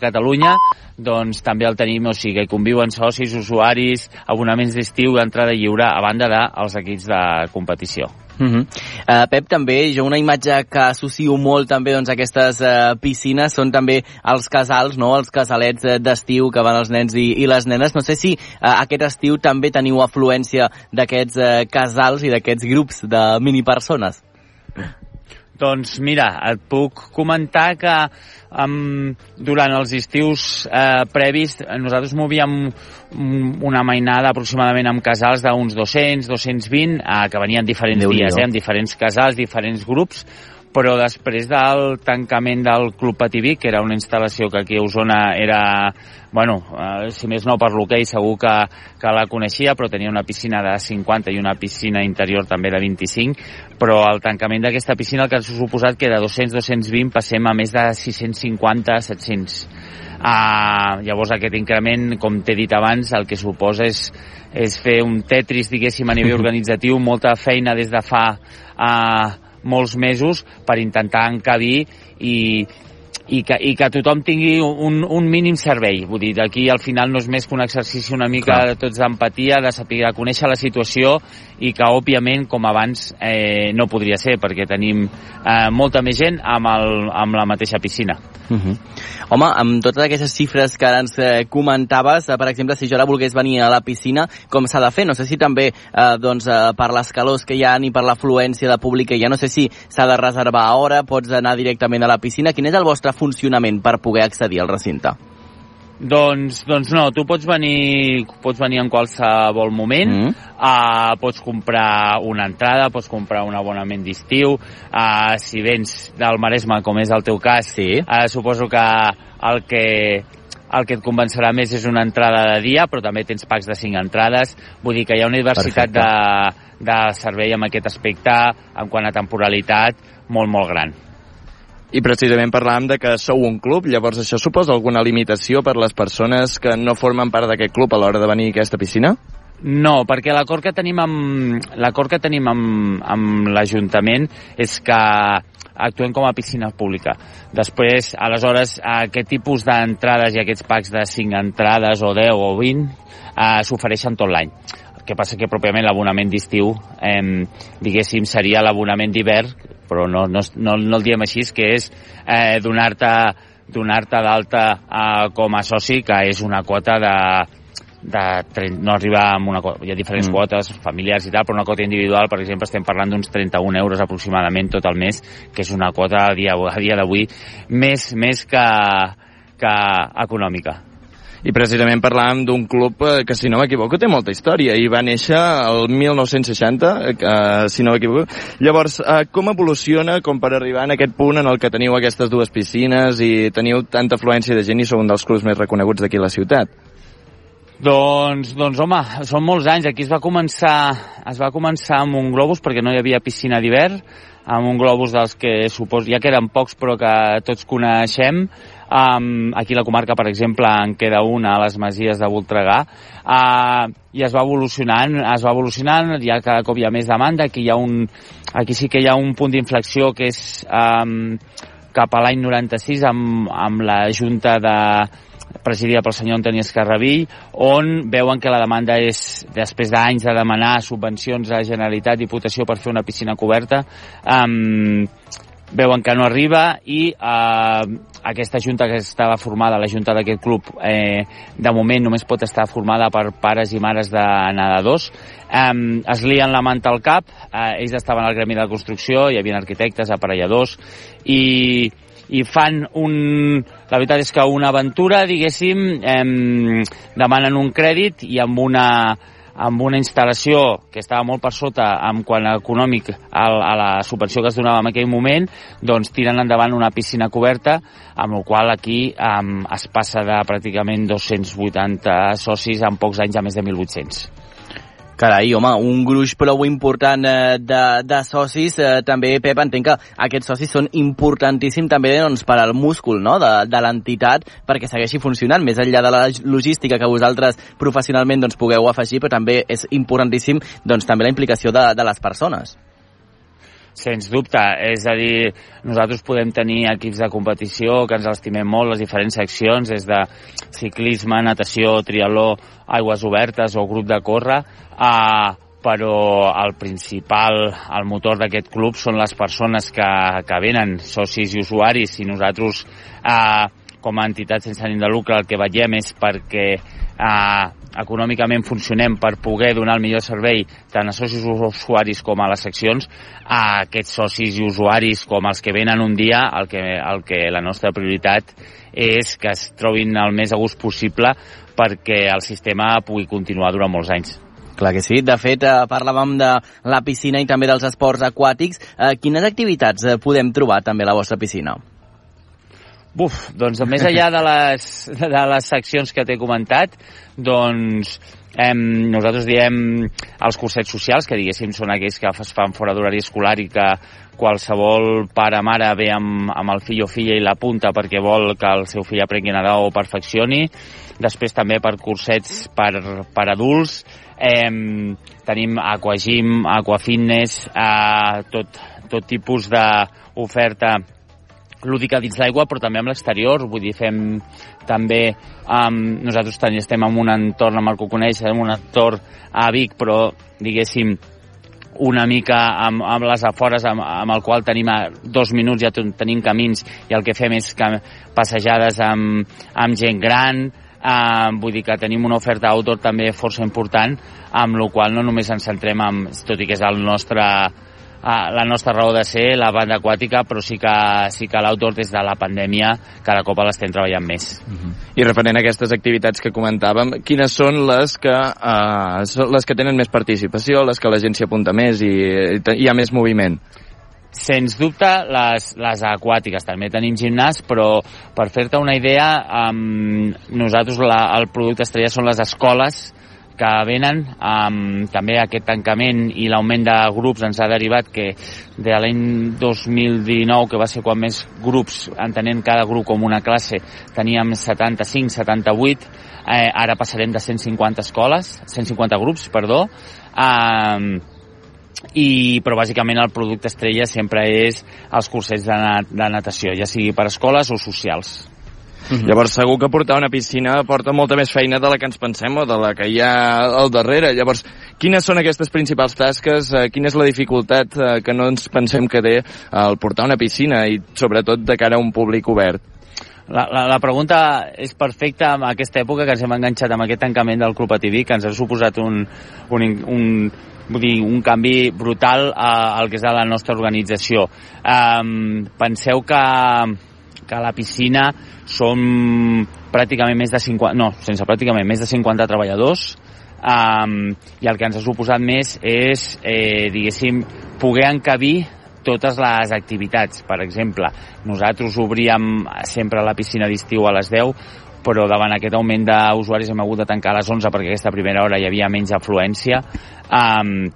Catalunya, doncs també el tenim, o sigui, conviuen socis, usuaris, abonaments d'estiu, entrada lliure, a banda dels equips de competició. Uh -huh. uh, Pep, també, jo una imatge que associo molt també doncs, a aquestes uh, piscines són també els casals, no? els casalets uh, d'estiu que van els nens i, i les nenes. No sé si uh, aquest estiu també teniu afluència d'aquests uh, casals i d'aquests grups de minipersones. Doncs mira, et puc comentar que um, durant els estius eh, previs nosaltres movíem una mainada aproximadament amb casals d'uns 200, 220, eh, que venien diferents dies, eh, amb diferents casals, diferents grups, però després del tancament del Club Pativí, que era una instal·lació que aquí a Osona era, bueno, eh, si més no per l'hoquei segur que, que la coneixia, però tenia una piscina de 50 i una piscina interior també de 25, però el tancament d'aquesta piscina el que ha suposat que de 200-220 passem a més de 650-700. Uh, llavors aquest increment, com t'he dit abans, el que suposa és, és fer un tetris, diguéssim, a nivell organitzatiu, molta feina des de fa uh, molts mesos per intentar encabir i, i que, i que tothom tingui un, un mínim servei. Vull dir, aquí al final no és més que un exercici una mica Clar. de tots d'empatia, de saber de conèixer la situació i que, òbviament, com abans, eh, no podria ser, perquè tenim eh, molta més gent amb, el, amb la mateixa piscina. Uh -huh. Home, amb totes aquestes xifres que ara ens eh, comentaves, eh, per exemple, si jo ara volgués venir a la piscina, com s'ha de fer? No sé si també eh, doncs, eh, per les calors que hi ha i per l'afluència de públic que hi ha, no sé si s'ha de reservar a hora, pots anar directament a la piscina. Quin és el vostre funcionament per poder accedir al recinte? Doncs, doncs no, tu pots venir, pots venir en qualsevol moment, mm. uh, pots comprar una entrada, pots comprar un abonament d'estiu, uh, si vens del Maresme, com és el teu cas, sí. uh, suposo que el que el que et convencerà més és una entrada de dia, però també tens packs de 5 entrades. Vull dir que hi ha una diversitat de, de servei amb aquest aspecte, en quant a temporalitat, molt, molt gran. I precisament parlàvem de que sou un club, llavors això suposa alguna limitació per les persones que no formen part d'aquest club a l'hora de venir a aquesta piscina? No, perquè l'acord que tenim amb l'acord que tenim amb, amb l'Ajuntament és que actuem com a piscina pública. Després, aleshores, aquest tipus d'entrades i aquests packs de 5 entrades o 10 o 20 eh, s'ofereixen tot l'any. Que passa que pròpiament l'abonament d'estiu, eh, diguéssim, seria l'abonament d'hivern però no, no, no, no el diem així, que és eh, donar-te donar-te d'alta eh, com a soci, que és una quota de de 30, no arriba amb una hi ha diferents mm. quotes familiars i tal, però una quota individual, per exemple, estem parlant d'uns 31 euros aproximadament tot el mes, que és una quota a dia, a dia d'avui més, més que, que econòmica i precisament parlàvem d'un club eh, que, si no m'equivoco, té molta història i va néixer el 1960, eh, si no m'equivoco. Llavors, eh, com evoluciona com per arribar en aquest punt en el que teniu aquestes dues piscines i teniu tanta afluència de gent i sou un dels clubs més reconeguts d'aquí la ciutat? Doncs, doncs home, són molts anys. Aquí es va començar, es va començar amb un globus perquè no hi havia piscina d'hivern, amb un globus dels que supos, ja que eren pocs però que tots coneixem, Um, aquí a la comarca, per exemple, en queda una a les Masies de Voltregà. Uh, I es va evolucionant, es va evolucionant, ja cada cop hi ha més demanda, aquí, hi ha un, aquí sí que hi ha un punt d'inflexió que és um, cap a l'any 96 amb, amb la Junta de presidida pel senyor Antoni Escarravill, on veuen que la demanda és, després d'anys de demanar subvencions a Generalitat, Diputació per fer una piscina coberta, um, veuen que no arriba i eh, aquesta junta que estava formada, la junta d'aquest club, eh, de moment només pot estar formada per pares i mares de nedadors. Eh, es lien la manta al cap, eh, ells estaven al gremi de construcció, hi havia arquitectes, aparelladors, i, i fan un... La veritat és que una aventura, diguéssim, eh, demanen un crèdit i amb una amb una instal·lació que estava molt per sota en quant a econòmic a, a la subvenció que es donava en aquell moment, doncs tiren endavant una piscina coberta, amb la qual aquí um, es passa de pràcticament 280 socis en pocs anys a més de 1.800. Carai, home, un gruix prou important eh, de, de socis. Eh, també, Pep, entenc que aquests socis són importantíssims també doncs, per al múscul no? de, de l'entitat perquè segueixi funcionant, més enllà de la logística que vosaltres professionalment doncs, pugueu afegir, però també és importantíssim doncs, també la implicació de, de les persones. Sens dubte, és a dir, nosaltres podem tenir equips de competició que ens estimem molt, les diferents seccions, des de ciclisme, natació, triatló, aigües obertes o grup de córrer, eh, però el principal, el motor d'aquest club són les persones que, que venen, socis i usuaris, i nosaltres eh, com a entitat sense ànim de lucre el que veiem és perquè eh, econòmicament funcionem per poder donar el millor servei tant a socis usuaris com a les seccions, a aquests socis i usuaris com els que venen un dia, el que, el que la nostra prioritat és que es trobin el més a gust possible perquè el sistema pugui continuar durant molts anys. Clar que sí. De fet, eh, parlàvem de la piscina i també dels esports aquàtics. Eh, quines activitats eh, podem trobar també a la vostra piscina? Buf, doncs més enllà de les, de les seccions que t'he comentat, doncs em, nosaltres diem els cursets socials, que diguéssim són aquells que es fan fora d'horari escolar i que qualsevol pare o mare ve amb, amb el fill o filla i l'apunta perquè vol que el seu fill aprengui a nedar o perfeccioni. Després també per cursets per, per adults, eh, tenim aquagym, aquafitness, eh, tot, tot tipus d'oferta lúdica dins l'aigua, però també amb l'exterior. Vull dir, fem també... Um, nosaltres també estem en un entorn, amb el que coneixem, en un entorn a Vic, però, diguéssim, una mica amb, amb les afores amb, amb el qual tenim a dos minuts ja tenim camins i el que fem és que passejades amb, amb gent gran eh, vull dir que tenim una oferta outdoor també força important amb la qual no només ens centrem en, tot i que és el nostre la nostra raó de ser, la banda aquàtica, però sí que, sí que l'outdoor des de la pandèmia cada cop l'estem treballant més. Uh -huh. I referent a aquestes activitats que comentàvem, quines són les que, uh, són les que tenen més participació, les que la gent s'hi apunta més i, i hi ha més moviment? Sens dubte, les, les aquàtiques. També tenim gimnàs, però per fer-te una idea, um, nosaltres la, el producte estrella són les escoles que venen amb també aquest tancament i l'augment de grups ens ha derivat que de l'any 2019 que va ser quan més grups entenent cada grup com una classe teníem 75, 78 eh, ara passarem de 150 escoles 150 grups, perdó eh, i, però bàsicament el producte estrella sempre és els cursets de, de natació, ja sigui per escoles o socials. Mm -hmm. Llavors segur que portar una piscina porta molta més feina de la que ens pensem o de la que hi ha al darrere. Llavors, quines són aquestes principals tasques? Eh, quina és la dificultat eh, que no ens pensem que té el portar una piscina i sobretot de cara a un públic obert? la, la, la pregunta és perfecta en aquesta època que ens hem enganxat amb aquest tancament del Club ATV, que ens ha suposat un, un, un, vull dir, un canvi brutal a, al que és a la nostra organització. Um, penseu que, que la piscina som pràcticament més de 50, no, sense pràcticament, més de 50 treballadors, um, i el que ens ha suposat més és, eh, diguéssim, poder encabir totes les activitats. Per exemple, nosaltres obríem sempre la piscina d'estiu a les 10, però davant aquest augment d'usuaris hem hagut de tancar a les 11 perquè aquesta primera hora hi havia menys afluència. Um,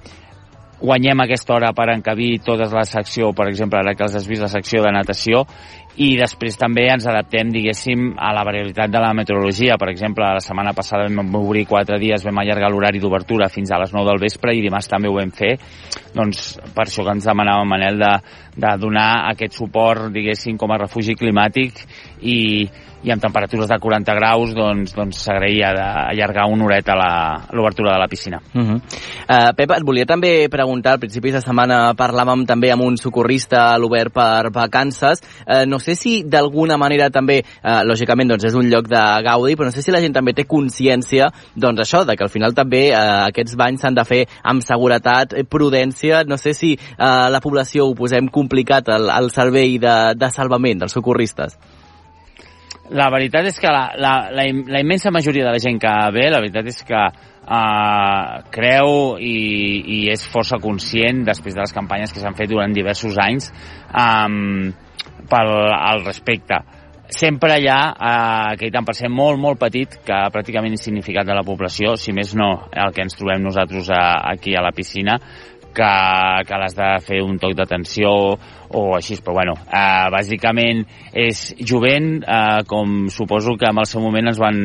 guanyem aquesta hora per encabir totes la secció, per exemple, ara que els has vist la secció de natació, i després també ens adaptem, diguéssim, a la variabilitat de la meteorologia. Per exemple, la setmana passada vam obrir quatre dies, vam allargar l'horari d'obertura fins a les 9 del vespre i dimarts també ho vam fer. Doncs per això que ens demanava Manel de, de donar aquest suport, diguéssim, com a refugi climàtic i, i amb temperatures de 40 graus doncs, doncs s'agraïa d'allargar una horeta l'obertura de la piscina. Uh -huh. uh, Pep, et volia també preguntar, al principi de setmana parlàvem també amb un socorrista a l'obert per vacances. Uh, no sé si d'alguna manera també, uh, lògicament doncs és un lloc de gaudi, però no sé si la gent també té consciència doncs això, de que al final també uh, aquests banys s'han de fer amb seguretat, prudència, no sé si uh, la població ho posem complicat al, al servei de, de salvament dels socorristes. La veritat és que la, la, la, la immensa majoria de la gent que ve, la veritat és que uh, creu i, i és força conscient, després de les campanyes que s'han fet durant diversos anys, um, pel, al respecte. Sempre hi ha uh, aquell tant per cent molt, molt petit que pràcticament insignificat de la població, si més no el que ens trobem nosaltres uh, aquí a la piscina, que, que l'has de fer un toc d'atenció o així, però bueno, eh, bàsicament és jovent, eh, com suposo que en el seu moment ens van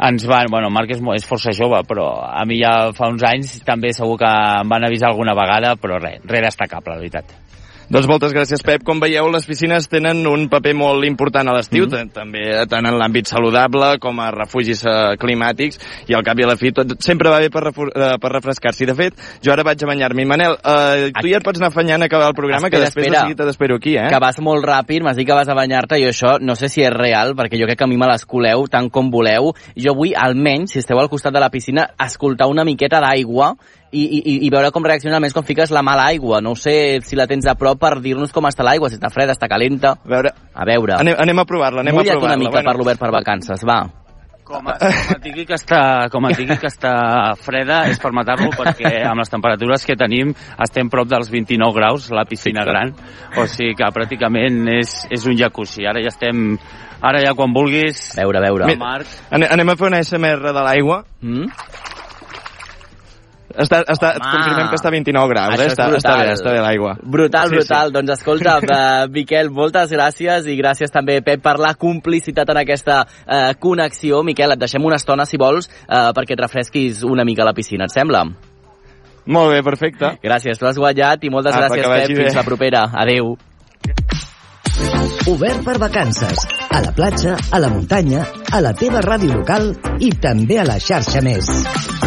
ens van, bueno, Marc és, és força jove, però a mi ja fa uns anys també segur que em van avisar alguna vegada, però res, res destacable, la veritat. Doncs moltes gràcies, Pep. Com veieu, les piscines tenen un paper molt important a l'estiu, mm -hmm. també tant en l'àmbit saludable com a refugis uh, climàtics, i al cap i a la fi tot sempre va bé per, uh, per refrescar-s'hi. De fet, jo ara vaig a banyar-me. Manel, uh, tu ja et pots anar afanyant a acabar el programa, espera, que després espera, de seguida t'espero aquí, eh? Que vas molt ràpid, m'has dit que vas a banyar-te, i això no sé si és real, perquè jo crec que a mi me l'escoleu tant com voleu. Jo vull, almenys, si esteu al costat de la piscina, escoltar una miqueta d'aigua i, i, i veure com reacciona més quan fiques la mala aigua. No sé si la tens a prop per dir-nos com està l'aigua, si està freda, està calenta. A veure. A veure. Anem, anem a provar-la, anem Mulla't a provar-la. una mica bueno. per l'obert per vacances, va. Com a, com a digui que està, com a digui que està freda és per matar-lo perquè amb les temperatures que tenim estem prop dels 29 graus, la piscina gran, o sigui que pràcticament és, és un jacuzzi. Ara ja estem, ara ja quan vulguis... A veure, a veure. Marc. Anem a fer una SMR de l'aigua. Mm? Està, està, et confirmem que està a 29 graus, Això eh? Està, està bé, està bé l'aigua. Brutal, Sí, brutal. sí. Doncs escolta, uh, Miquel, moltes gràcies i gràcies també, Pep, per la complicitat en aquesta uh, connexió. Miquel, et deixem una estona, si vols, uh, perquè et refresquis una mica a la piscina, et sembla? Molt bé, perfecte. Gràcies, tu has guanyat i moltes Apa, gràcies, que vagi Pep. bé. Fins la propera. Adéu. Obert per vacances. A la platja, a la muntanya, a la teva ràdio local i també a la xarxa més.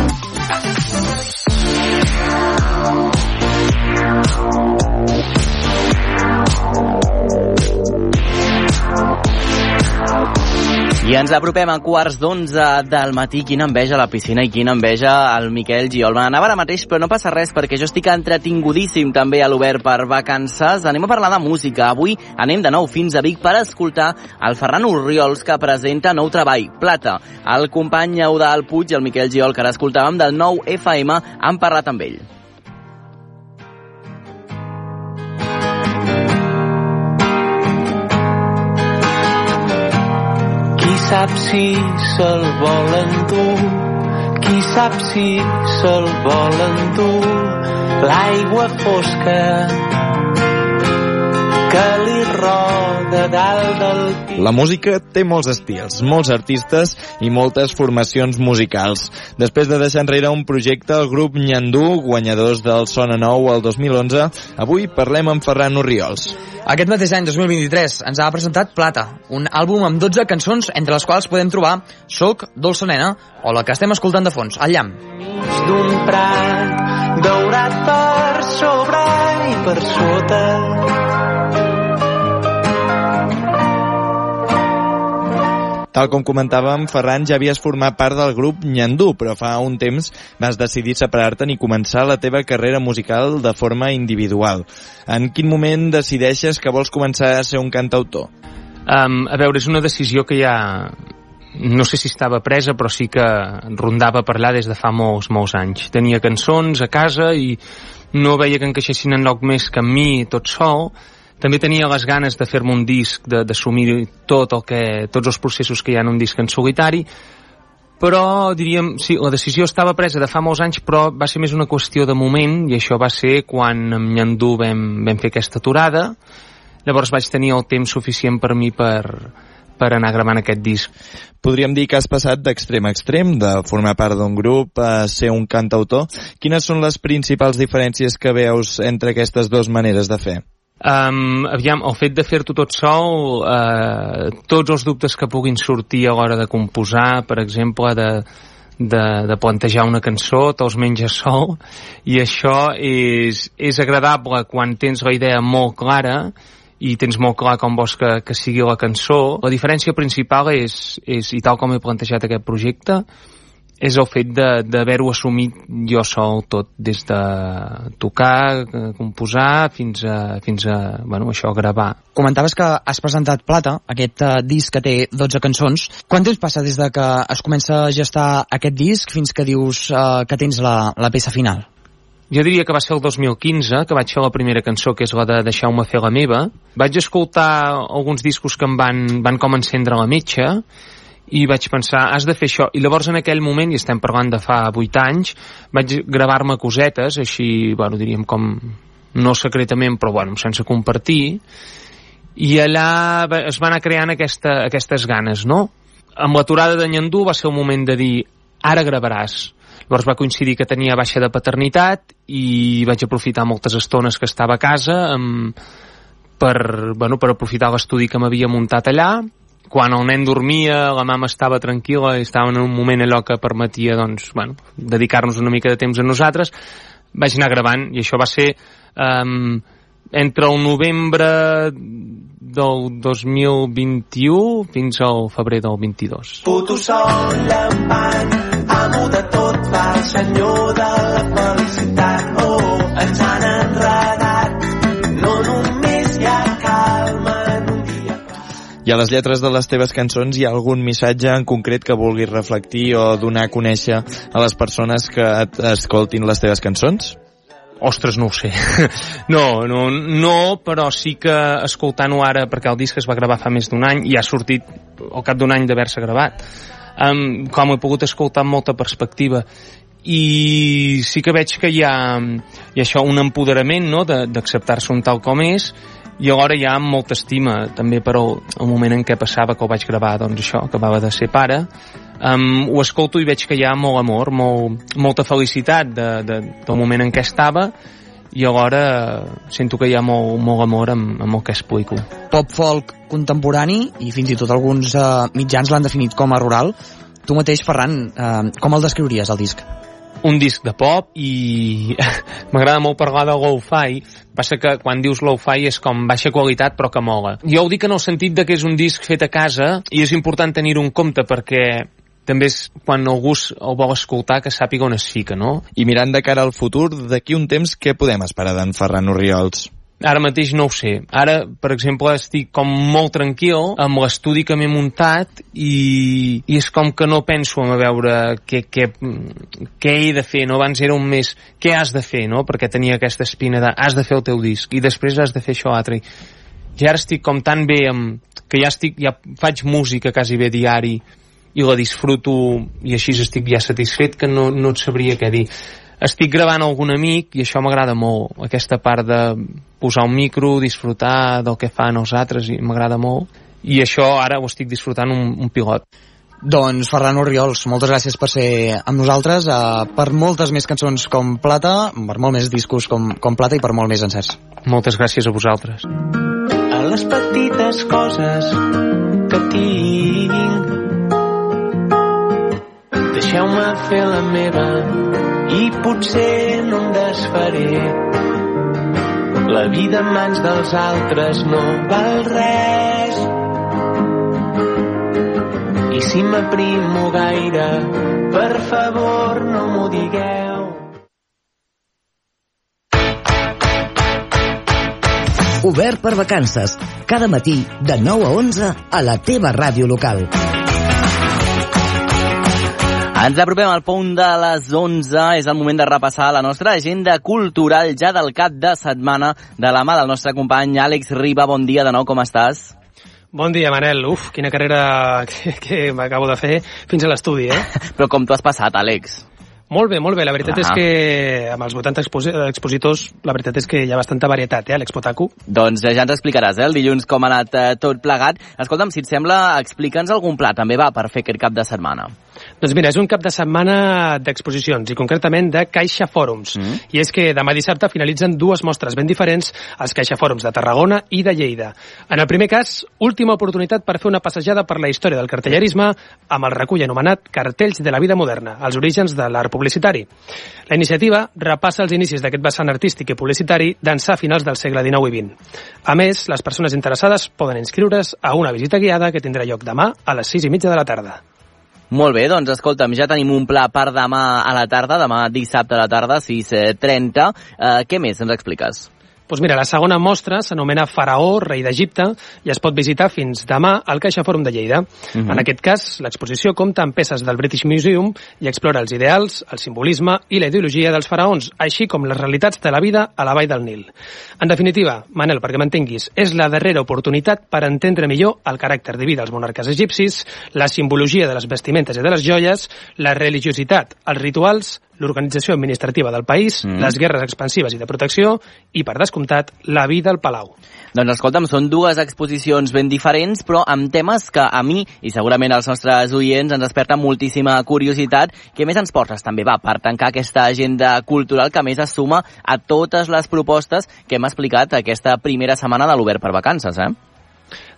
I ens apropem a quarts d'onze del matí. Quina enveja la piscina i quina enveja al Miquel Giol. Me n'anava ara mateix, però no passa res, perquè jo estic entretingudíssim també a l'Obert per vacances. Anem a parlar de música. Avui anem de nou fins a Vic per escoltar el Ferran Urriols, que presenta nou treball, Plata. El company Eudal Puig i el Miquel Giol, que ara escoltàvem del nou FM, han parlat amb ell. Sap si se'l vol endur, qui sap si se'l vol endur, l'aigua fosca que li roda dalt del pi. La música té molts estils, molts artistes i moltes formacions musicals. Després de deixar enrere un projecte, el grup Nyandú, guanyadors del Sona Nou el 2011, avui parlem amb Ferran Urriols. Aquest mateix any, 2023, ens ha presentat Plata, un àlbum amb 12 cançons, entre les quals podem trobar Soc, Dolça Nena, o la que estem escoltant de fons, El Llamp. d'un prat daurat per sobre i per sota Tal com comentàvem, Ferran, ja havies format part del grup Nyandú, però fa un temps vas decidir separar-te'n i començar la teva carrera musical de forma individual. En quin moment decideixes que vols començar a ser un cantautor? Um, a veure, és una decisió que ja no sé si estava presa, però sí que rondava per allà des de fa molts, molts anys. Tenia cançons a casa i no veia que encaixessin en lloc més que amb mi tot sol. També tenia les ganes de fer-me un disc, d'assumir tot el que, tots els processos que hi ha en un disc en solitari, però diríem, sí, la decisió estava presa de fa molts anys, però va ser més una qüestió de moment, i això va ser quan amb Nyandú vam, vam fer aquesta aturada, llavors vaig tenir el temps suficient per mi per, per anar gravant aquest disc. Podríem dir que has passat d'extrem a extrem, de formar part d'un grup a ser un cantautor. Quines són les principals diferències que veus entre aquestes dues maneres de fer? Um, aviam, el fet de fer-t'ho tot sol, uh, tots els dubtes que puguin sortir a l'hora de composar, per exemple, de, de, de plantejar una cançó, te'ls menges sol, i això és, és agradable quan tens la idea molt clara, i tens molt clar com vols que, que sigui la cançó. La diferència principal és, és, i tal com he plantejat aquest projecte, és el fet d'haver-ho assumit jo sol tot, des de tocar, composar, fins a, fins a bueno, això, gravar. Comentaves que has presentat Plata, aquest uh, disc que té 12 cançons. Quant temps passa des de que es comença a gestar aquest disc fins que dius uh, que tens la, la peça final? Jo diria que va ser el 2015, que vaig fer la primera cançó, que és la de Deixeu-me fer la meva. Vaig escoltar alguns discos que em van, van com encendre la metxa, i vaig pensar, has de fer això. I llavors en aquell moment, i estem parlant de fa 8 anys, vaig gravar-me cosetes, així, bueno, diríem com, no secretament, però bueno, sense compartir, i allà es van anar creant aquesta, aquestes ganes, no? Amb l'aturada de Nyandú va ser el moment de dir, ara gravaràs. Llavors va coincidir que tenia baixa de paternitat i vaig aprofitar moltes estones que estava a casa amb, per, bueno, per aprofitar l'estudi que m'havia muntat allà quan el nen dormia, la mama estava tranquil·la i estava en un moment allò que permetia doncs, bueno, dedicar-nos una mica de temps a nosaltres, vaig anar gravant i això va ser um, entre el novembre del 2021 fins al febrer del 22. Puto sol llampant, amo de tot, el senyor de la felicitat. Oh, ens han enredat, I a les lletres de les teves cançons hi ha algun missatge en concret que vulguis reflectir o donar a conèixer a les persones que et escoltin les teves cançons? Ostres, no ho sé. No, no, no, però sí que escoltant-ho ara, perquè el disc es va gravar fa més d'un any i ha sortit al cap d'un any d'haver-se gravat, um, com he pogut escoltar amb molta perspectiva i sí que veig que hi ha, hi ha això, un empoderament no? d'acceptar-se un tal com és i alhora hi ha molta estima també per el, el moment en què passava que ho vaig gravar doncs això, acabava de ser pare um, ho escolto i veig que hi ha molt amor molt, molta felicitat de, de, del moment en què estava i alhora sento que hi ha molt, molt amor amb, amb el que explico. Pop folk contemporani i fins i tot alguns uh, mitjans l'han definit com a rural. Tu mateix, Ferran, uh, com el descriuries, el disc? Un disc de pop i m'agrada molt parlar de lo-fi passa que quan dius lo-fi és com baixa qualitat però que mola jo ho dic en el sentit de que és un disc fet a casa i és important tenir-ho en compte perquè també és quan algú el vol escoltar que sàpiga on es fica, no? I mirant de cara al futur, d'aquí un temps, què podem esperar d'en Ferran Oriols? Ara mateix no ho sé. Ara, per exemple, estic com molt tranquil amb l'estudi que m'he muntat i, i és com que no penso en a veure què, què, què he de fer, no? Abans era un més què has de fer, no? Perquè tenia aquesta espina de has de fer el teu disc i després has de fer això altre. I ara estic com tan bé amb, que ja estic, ja faig música quasi bé diari i la disfruto i així estic ja satisfet que no, no et sabria què dir estic gravant algun amic i això m'agrada molt, aquesta part de posar un micro, disfrutar del que fan els altres i m'agrada molt i això ara ho estic disfrutant un, un pilot. Doncs Ferran Oriols, moltes gràcies per ser amb nosaltres, uh, per moltes més cançons com Plata, per molt més discos com, com Plata i per molt més encerts. Moltes gràcies a vosaltres. A les petites coses que tinc Deixeu-me fer la meva i potser no em desfaré. La vida en mans dels altres no val res. si m'aprimo gaire, per favor no m'ho digueu. Obert per vacances. Cada matí, de 9 a 11, a la teva ràdio local. Ens apropem al punt de les 11. És el moment de repassar la nostra agenda cultural ja del cap de setmana de la mà del nostre company Àlex Riba. Bon dia de nou, com estàs? Bon dia, Manel. Uf, quina carrera que, que m'acabo de fer fins a l'estudi, eh? Però com t'ho has passat, Àlex? Molt bé, molt bé. La veritat Ah. és que amb els 80 exposi expositors, la veritat és que hi ha bastanta varietat, eh, a l'Expotaku. Doncs eh, ja ens explicaràs, eh, el dilluns com ha anat eh, tot plegat. Escolta'm, si et sembla, explica'ns algun pla també va per fer aquest cap de setmana. Doncs mira, és un cap de setmana d'exposicions i concretament de Caixa Fòrums. Mm. I és que demà dissabte finalitzen dues mostres ben diferents als Caixa Fòrums de Tarragona i de Lleida. En el primer cas, última oportunitat per fer una passejada per la història del cartellerisme amb el recull anomenat Cartells de la vida moderna, els orígens de l'art publicitari. La iniciativa repassa els inicis d'aquest vessant artístic i publicitari d'ençà finals del segle XIX i XX. A més, les persones interessades poden inscriure's a una visita guiada que tindrà lloc demà a les 6 i mitja de la tarda. Molt bé, doncs escolta'm, ja tenim un pla per demà a la tarda, demà dissabte a la tarda, 6.30. Eh, què més ens expliques? Doncs mira, la segona mostra s'anomena Faraó, rei d'Egipte, i es pot visitar fins demà al Caixa Fòrum de Lleida. Mhm. En aquest cas, l'exposició compta amb peces del British Museum i explora els ideals, el simbolisme i la ideologia dels faraons, així com les realitats de la vida a la vall del Nil. En definitiva, Manel, perquè m'entenguis, és la darrera oportunitat per entendre millor el caràcter diví dels monarques egipcis, la simbologia de les vestimentes i de les joies, la religiositat, els rituals, l'organització administrativa del país, Mm. les guerres expansives i de protecció i, per descomptat, la vida al palau. Doncs escolta'm, són dues exposicions ben diferents, però amb temes que a mi i segurament als nostres oients ens desperten moltíssima curiositat. Què més ens portes també, va, per tancar aquesta agenda cultural que a més es suma a totes les propostes que hem explicat aquesta primera setmana de l'Obert per Vacances, eh?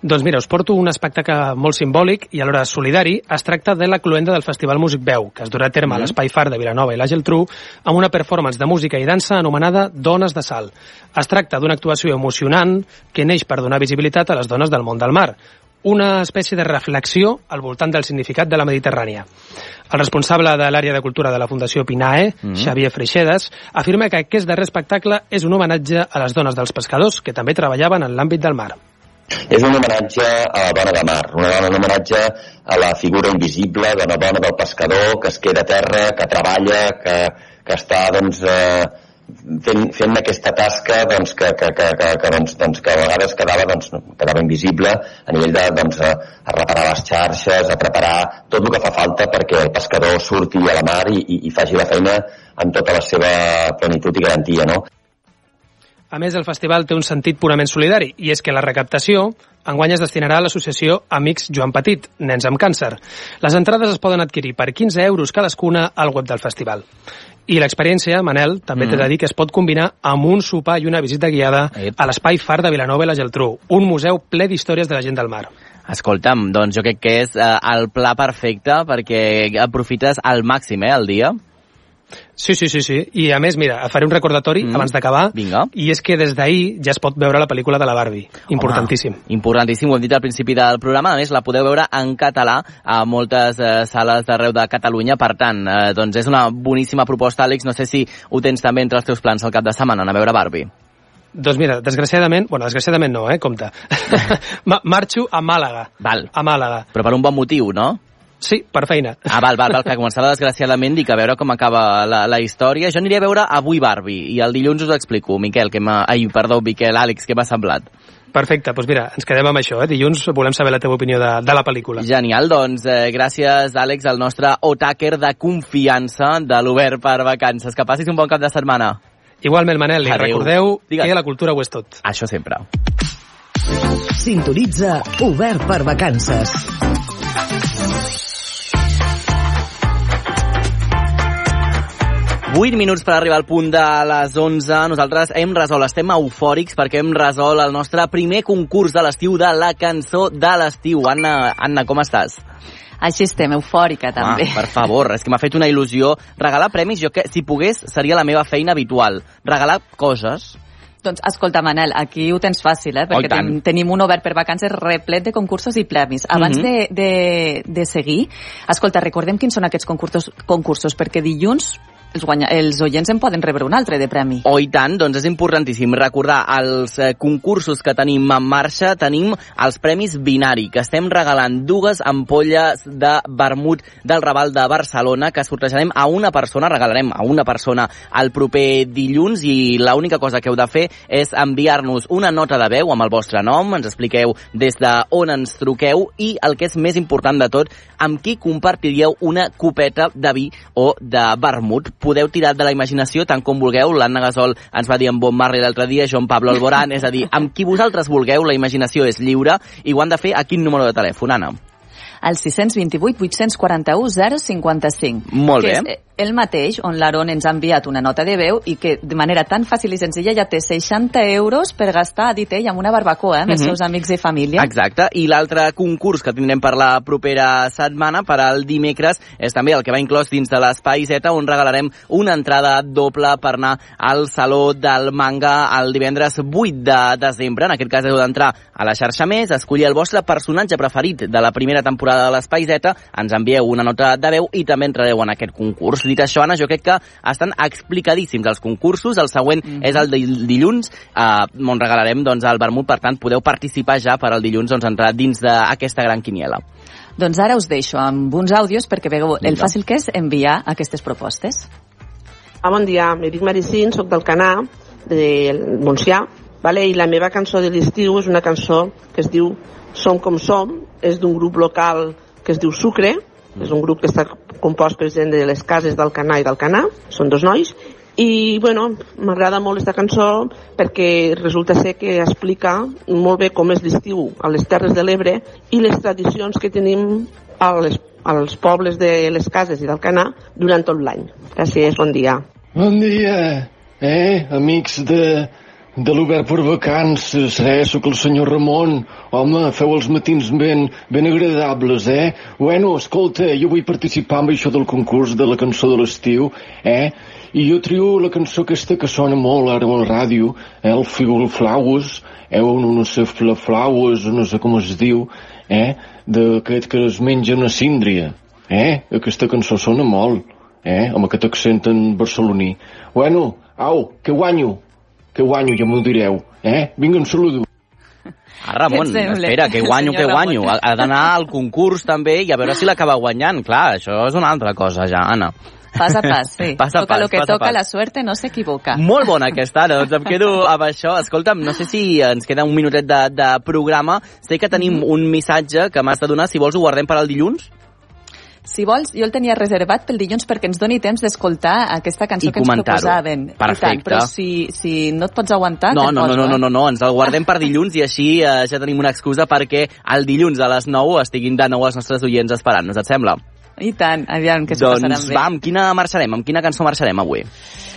Doncs mira, us porto un espectacle molt simbòlic i alhora solidari. Es tracta de la cluenda del Festival Músic Veu, que es durà a terme a l'Espai Far de Vilanova i la Geltrú, amb una performance de música i dansa anomenada Dones de Sal. Es tracta d'una actuació emocionant que neix per donar visibilitat a les dones del món del mar, una espècie de reflexió al voltant del significat de la Mediterrània. El responsable de l'àrea de cultura de la Fundació Pinae, Mhm. Xavier Freixedes, afirma que aquest darrer espectacle és un homenatge a les dones dels pescadors que també treballaven en l'àmbit del mar. És un homenatge a la dona de mar, una dona, un homenatge a la figura invisible de la dona del pescador que es queda a terra, que treballa, que, que està doncs, eh, fent, fent aquesta tasca doncs, que, que, que, que, que, doncs, doncs, que a vegades quedava, doncs, quedava invisible a nivell de doncs, a, a reparar les xarxes, a preparar tot el que fa falta perquè el pescador surti a la mar i, i, i faci la feina amb tota la seva plenitud i garantia. No? A més, el festival té un sentit purament solidari, i és que la recaptació enguany es destinarà a l'associació Amics Joan Petit, Nens amb Càncer. Les entrades es poden adquirir per 15 euros cadascuna al web del festival. I l'experiència, Manel, també mm. t'he de dir que es pot combinar amb un sopar i una visita guiada a l'Espai Far de Vilanova i la Geltrú, un museu ple d'històries de la gent del mar. Escolta'm, doncs jo crec que és eh, el pla perfecte perquè aprofites al màxim, eh, el dia. Sí, sí, sí, sí. I a més, mira, faré un recordatori mm. abans d'acabar. Vinga. I és que des d'ahir ja es pot veure la pel·lícula de la Barbie. Importantíssim. Home, importantíssim, ho hem dit al principi del programa. A més, la podeu veure en català a moltes eh, sales d'arreu de Catalunya. Per tant, eh, doncs és una boníssima proposta, Àlex. No sé si ho tens també entre els teus plans al cap de setmana, anar a veure Barbie. Doncs mira, desgraciadament, bueno, desgraciadament no, eh, compte. Ma- Marxo a Màlaga. Val. A Màlaga. Però per un bon motiu, no? Sí, per feina. Ah, val, val, val, que començava desgraciadament dic a veure com acaba la, la història. Jo aniré a veure avui Barbie i el dilluns us ho explico. Miquel, que m'ha... Ai, perdó, Miquel, Àlex, què m'ha semblat? Perfecte, doncs mira, ens quedem amb això. Eh? Dilluns volem saber la teva opinió de, de la pel·lícula. Genial, doncs eh, gràcies, Àlex, al nostre otaker de confiança de l'Obert per Vacances. Que passis un bon cap de setmana. Igualment, Manel, i Adéu. recordeu Digues. que la cultura ho és tot. Això sempre. Sintonitza Obert per Vacances. 8 minuts per arribar al punt de les 11. Nosaltres hem resolt, estem eufòrics perquè hem resolt el nostre primer concurs de l'estiu de la cançó de l'estiu. Anna, Anna, com estàs? Així estem, eufòrica també. Ah, per favor, és que m'ha fet una il·lusió. Regalar premis, jo que si pogués, seria la meva feina habitual. Regalar coses. Doncs escolta, Manel, aquí ho tens fàcil, eh? Oh, perquè tant. ten, tenim un obert per vacances replet de concursos i premis. Abans Mhm. de, de, de seguir, escolta, recordem quins són aquests concursos, concursos perquè dilluns els, guanya, els oients en poden rebre un altre de premi. Oh, i tant, doncs és importantíssim recordar els eh, concursos que tenim en marxa. Tenim els Premis Binari, que estem regalant dues ampolles de vermut del Raval de Barcelona, que sortejarem a una persona, regalarem a una persona el proper dilluns, i l'única cosa que heu de fer és enviar-nos una nota de veu amb el vostre nom, ens expliqueu des de on ens truqueu, i el que és més important de tot, amb qui compartiríeu una copeta de vi o de vermut. Podeu tirar de la imaginació tant com vulgueu. L'Anna Gasol ens va dir en Bon Marley l'altre dia, Joan Pablo Alborán, és a dir, amb qui vosaltres vulgueu, la imaginació és lliure, i ho han de fer a quin número de telèfon, Anna? Al 628 841 055. Molt que bé. És eh, el mateix on l'Aaron ens ha enviat una nota de veu i que de manera tan fàcil i senzilla ja té 60 euros per gastar, ha dit ell, amb una barbacoa, eh, amb els Mhm. seus amics i família. Exacte, i l'altre concurs que tindrem per la propera setmana, per al dimecres, és també el que va inclòs dins de l'Espai Z, on regalarem una entrada doble per anar al Saló del Manga el divendres 8 de desembre. En aquest cas heu d'entrar a la xarxa més, escollir el vostre personatge preferit de la primera temporada de l'Espai Z, ens envieu una nota de veu i també entrareu en aquest concurs. Dit això, Anna, jo crec que estan explicadíssims els concursos. El següent és el de dilluns, eh, on regalarem doncs, el vermut, per tant, podeu participar ja per al dilluns doncs, entrar dins d'aquesta gran quiniela. Doncs ara us deixo amb uns àudios perquè veieu el Vinga. fàcil que és enviar aquestes propostes. Ah, bon dia, em dic Maricín, soc del Canà, del Montsià, vale? i la meva cançó de l'estiu és una cançó que es diu Som com som, és d'un grup local que es diu Sucre, és un grup que està compost per gent de les cases del Canà i del Canà, són dos nois, i bueno, m'agrada molt aquesta cançó perquè resulta ser que explica molt bé com és l'estiu a les Terres de l'Ebre i les tradicions que tenim a les, als pobles de les cases i del Canà durant tot l'any. Gràcies, bon dia. Bon dia, eh, amics de, de l'Obert per Vacances, eh? Soc el senyor Ramon. Home, feu els matins ben, ben agradables, eh? Bueno, escolta, jo vull participar en això del concurs de la cançó de l'estiu, eh? I jo trio la cançó aquesta que sona molt ara a la ràdio, eh? El Figol Flowers, eh? No, no sé, Fla Flowers, no sé com es diu, eh? D'aquest que es menja una síndria, eh? Aquesta cançó sona molt, eh? Amb aquest accent en barceloní. Bueno, au, que guanyo, que guanyo, ja m'ho direu, eh? Vinga, un saludo. Ah, Ramon, espera, que guanyo, que guanyo. Ramon? Ha, ha d'anar al concurs també i a veure si l'acaba guanyant. Clar, això és una altra cosa ja, Anna. Pas a pas, sí. Pas a toca pas, lo que pas toca, pas. la suerte no s'equivoca. Molt bona aquesta, Anna. Doncs em quedo amb això. Escolta'm, no sé si ens queda un minutet de, de programa. Sé que tenim Mhm. un missatge que m'has de donar. Si vols, ho guardem per al dilluns. Si vols, jo el tenia reservat pel dilluns perquè ens doni temps d'escoltar aquesta cançó I que ens proposaven. I Perfecte. tant, però si, si no et pots aguantar, No, no, no, poso, no, no, eh? no, no, ens el guardem per dilluns i així eh, ja tenim una excusa perquè el dilluns a les 9 estiguin de nou els nostres oients esperant-nos, et sembla? I tant, aviam que s'ho doncs passaran bé. va, amb quina marxarem? Amb quina cançó marxarem avui?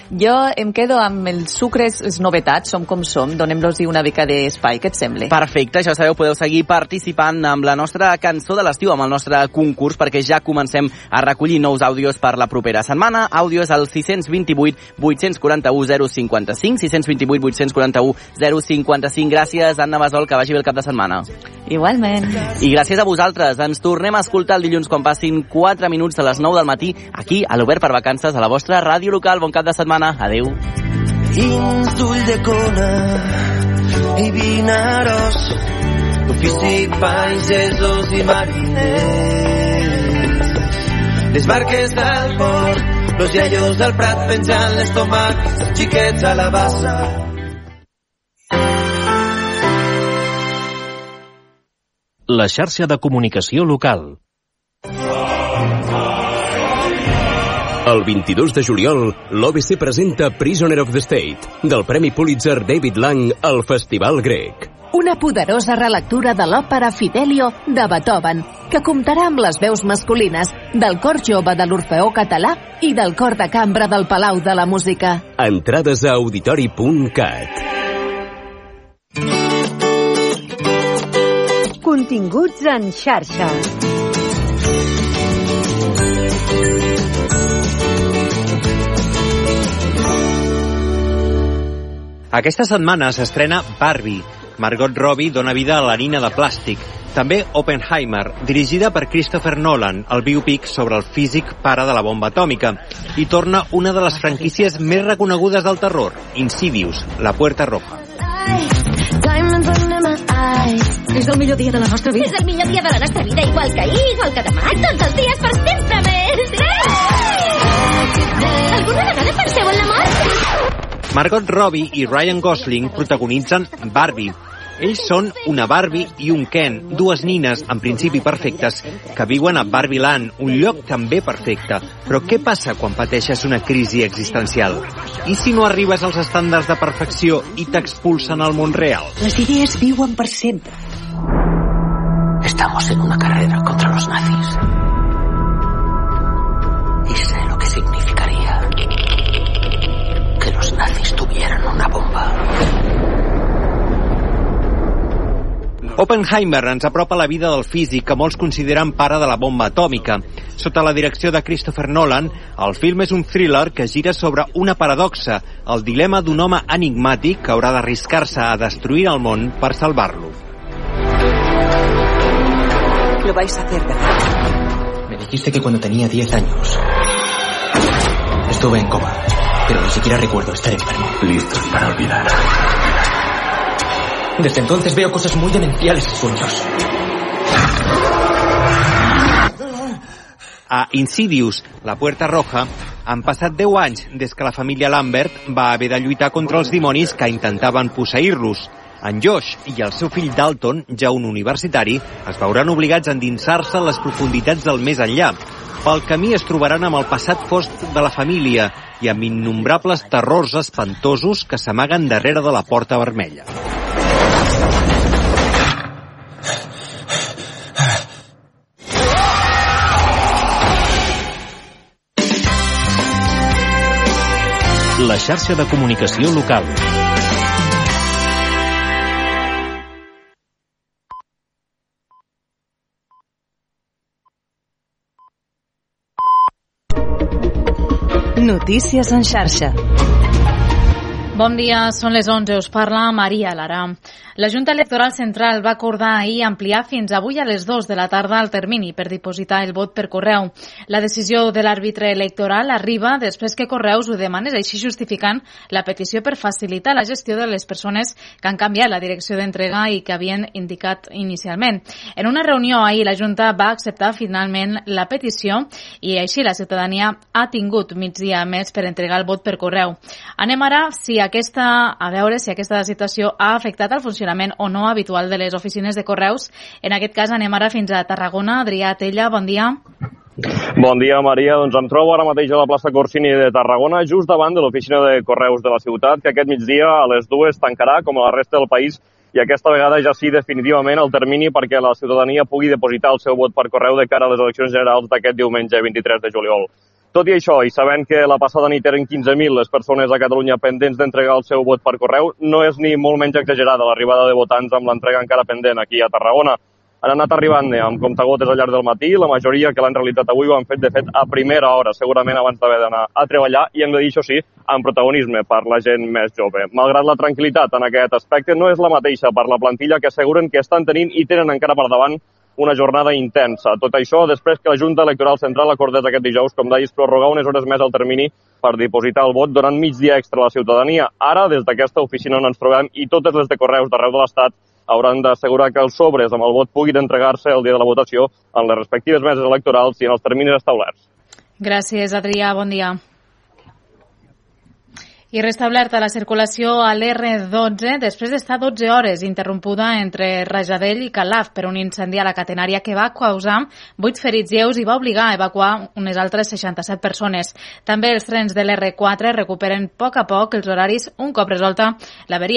Jo em quedo amb els sucres, les novetats, som com som, donem-los una mica d'espai, què et sembla? Perfecte, ja sabeu, podeu seguir participant amb la nostra cançó de l'estiu, amb el nostre concurs, perquè ja comencem a recollir nous àudios per la propera setmana. Àudios al 628 841 055, 628 841 055. Gràcies, Anna Basol, que vagi bé el cap de setmana. Igualment. I gràcies a vosaltres. Ens tornem a escoltar el dilluns quan passin 4 minuts de les 9 del matí, aquí, a l'Obert per Vacances, a la vostra ràdio local. Bon cap de setmana. Adeu. Dins d'ull de cona i vinaros, ofici pagesos i mariners. Les barques del port, los iaios del prat penjant les tomàquets, xiquets a la bassa. La xarxa de comunicació local. El 22 de juliol, l'OBC presenta Prisoner of the State, del Premi Pulitzer David Lang al Festival Grec. Una poderosa relectura de l'òpera Fidelio de Beethoven, que comptarà amb les veus masculines del cor jove de l'Orfeó Català i del cor de cambra del Palau de la Música. Entrades a auditori.cat. Continguts en xarxa. Aquesta setmana s'estrena Barbie. Margot Robbie dona vida a la nina de plàstic. També Oppenheimer, dirigida per Christopher Nolan, el biopic sobre el físic pare de la bomba atòmica. I torna una de les franquícies més reconegudes del terror, Insidious, La Puerta Roja. És el millor dia de la nostra vida. És el millor dia de la nostra vida, igual que ahir, igual que demà, tots els dies per sempre més. Alguna vegada penseu en la mort? Margot Robbie i Ryan Gosling protagonitzen Barbie. Ells són una Barbie i un Ken, dues nines, en principi perfectes, que viuen a Barbie Land, un lloc també perfecte. Però què passa quan pateixes una crisi existencial? I si no arribes als estàndards de perfecció i t'expulsen al món real? Les idees viuen per sempre. Estamos en una carrera Oppenheimer ens apropa la vida del físic que molts consideren pare de la bomba atòmica. Sota la direcció de Christopher Nolan, el film és un thriller que gira sobre una paradoxa, el dilema d'un home enigmàtic que haurà d'arriscar-se a destruir el món per salvar-lo. Lo vais a hacer, ¿verdad? Me dijiste que cuando tenía 10 años estuve en coma, pero ni siquiera recuerdo estar enfermo. Listos para olvidar. Desde entonces veo cosas muy demenciales en sueños. A Insidious, la Puerta Roja, han passat 10 anys des que la família Lambert va haver de lluitar contra els dimonis que intentaven posseir-los. En Josh i el seu fill Dalton, ja un universitari, es veuran obligats a endinsar-se en les profunditats del més enllà. Pel camí es trobaran amb el passat fosc de la família i amb innombrables terrors espantosos que s'amaguen darrere de la porta vermella. La xarxa de comunicació local. Notícies en xarxa. Bon dia, són les 11, us parla Maria Lara. La Junta Electoral Central va acordar ahir ampliar fins avui a les 2 de la tarda el termini per dipositar el vot per correu. La decisió de l'àrbitre electoral arriba després que Correus ho demanés, així justificant la petició per facilitar la gestió de les persones que han canviat la direcció d'entrega i que havien indicat inicialment. En una reunió ahir, la Junta va acceptar finalment la petició i així la ciutadania ha tingut migdia més per entregar el vot per correu. Anem ara si aquesta, a veure si aquesta situació ha afectat el funcionament o no habitual de les oficines de correus. En aquest cas anem ara fins a Tarragona. Adrià Tella, bon dia. Bon dia, Maria. Doncs em trobo ara mateix a la plaça Corsini de Tarragona, just davant de l'oficina de Correus de la ciutat, que aquest migdia a les dues tancarà, com a la resta del país, i aquesta vegada ja sí definitivament el termini perquè la ciutadania pugui depositar el seu vot per correu de cara a les eleccions generals d'aquest diumenge 23 de juliol. Tot i això, i sabent que la passada nit eren 15.000 les persones a Catalunya pendents d'entregar el seu vot per correu, no és ni molt menys exagerada l'arribada de votants amb l'entrega encara pendent aquí a Tarragona. Han anat arribant eh, amb comptagotes al llarg del matí, la majoria que l'han realitzat avui ho han fet, de fet, a primera hora, segurament abans d'haver d'anar a treballar, i hem de dir, això sí, amb protagonisme per la gent més jove. Malgrat la tranquil·litat en aquest aspecte, no és la mateixa per la plantilla que asseguren que estan tenint i tenen encara per davant una jornada intensa. Tot això després que la Junta Electoral Central acordés aquest dijous, com deies, prorrogar unes hores més el termini per dipositar el vot donant mig dia extra a la ciutadania. Ara, des d'aquesta oficina on ens trobem i totes les de correus d'arreu de l'Estat hauran d'assegurar que els sobres amb el vot puguin entregar-se el dia de la votació en les respectives meses electorals i en els terminis establerts. Gràcies, Adrià. Bon dia. I restablerta la circulació a l'R12 després d'estar 12 hores interrompuda entre Rajadell i Calaf per un incendi a la catenària que va causar 8 ferits lleus i va obligar a evacuar unes altres 67 persones. També els trens de l'R4 recuperen a poc a poc els horaris un cop resolta l'averia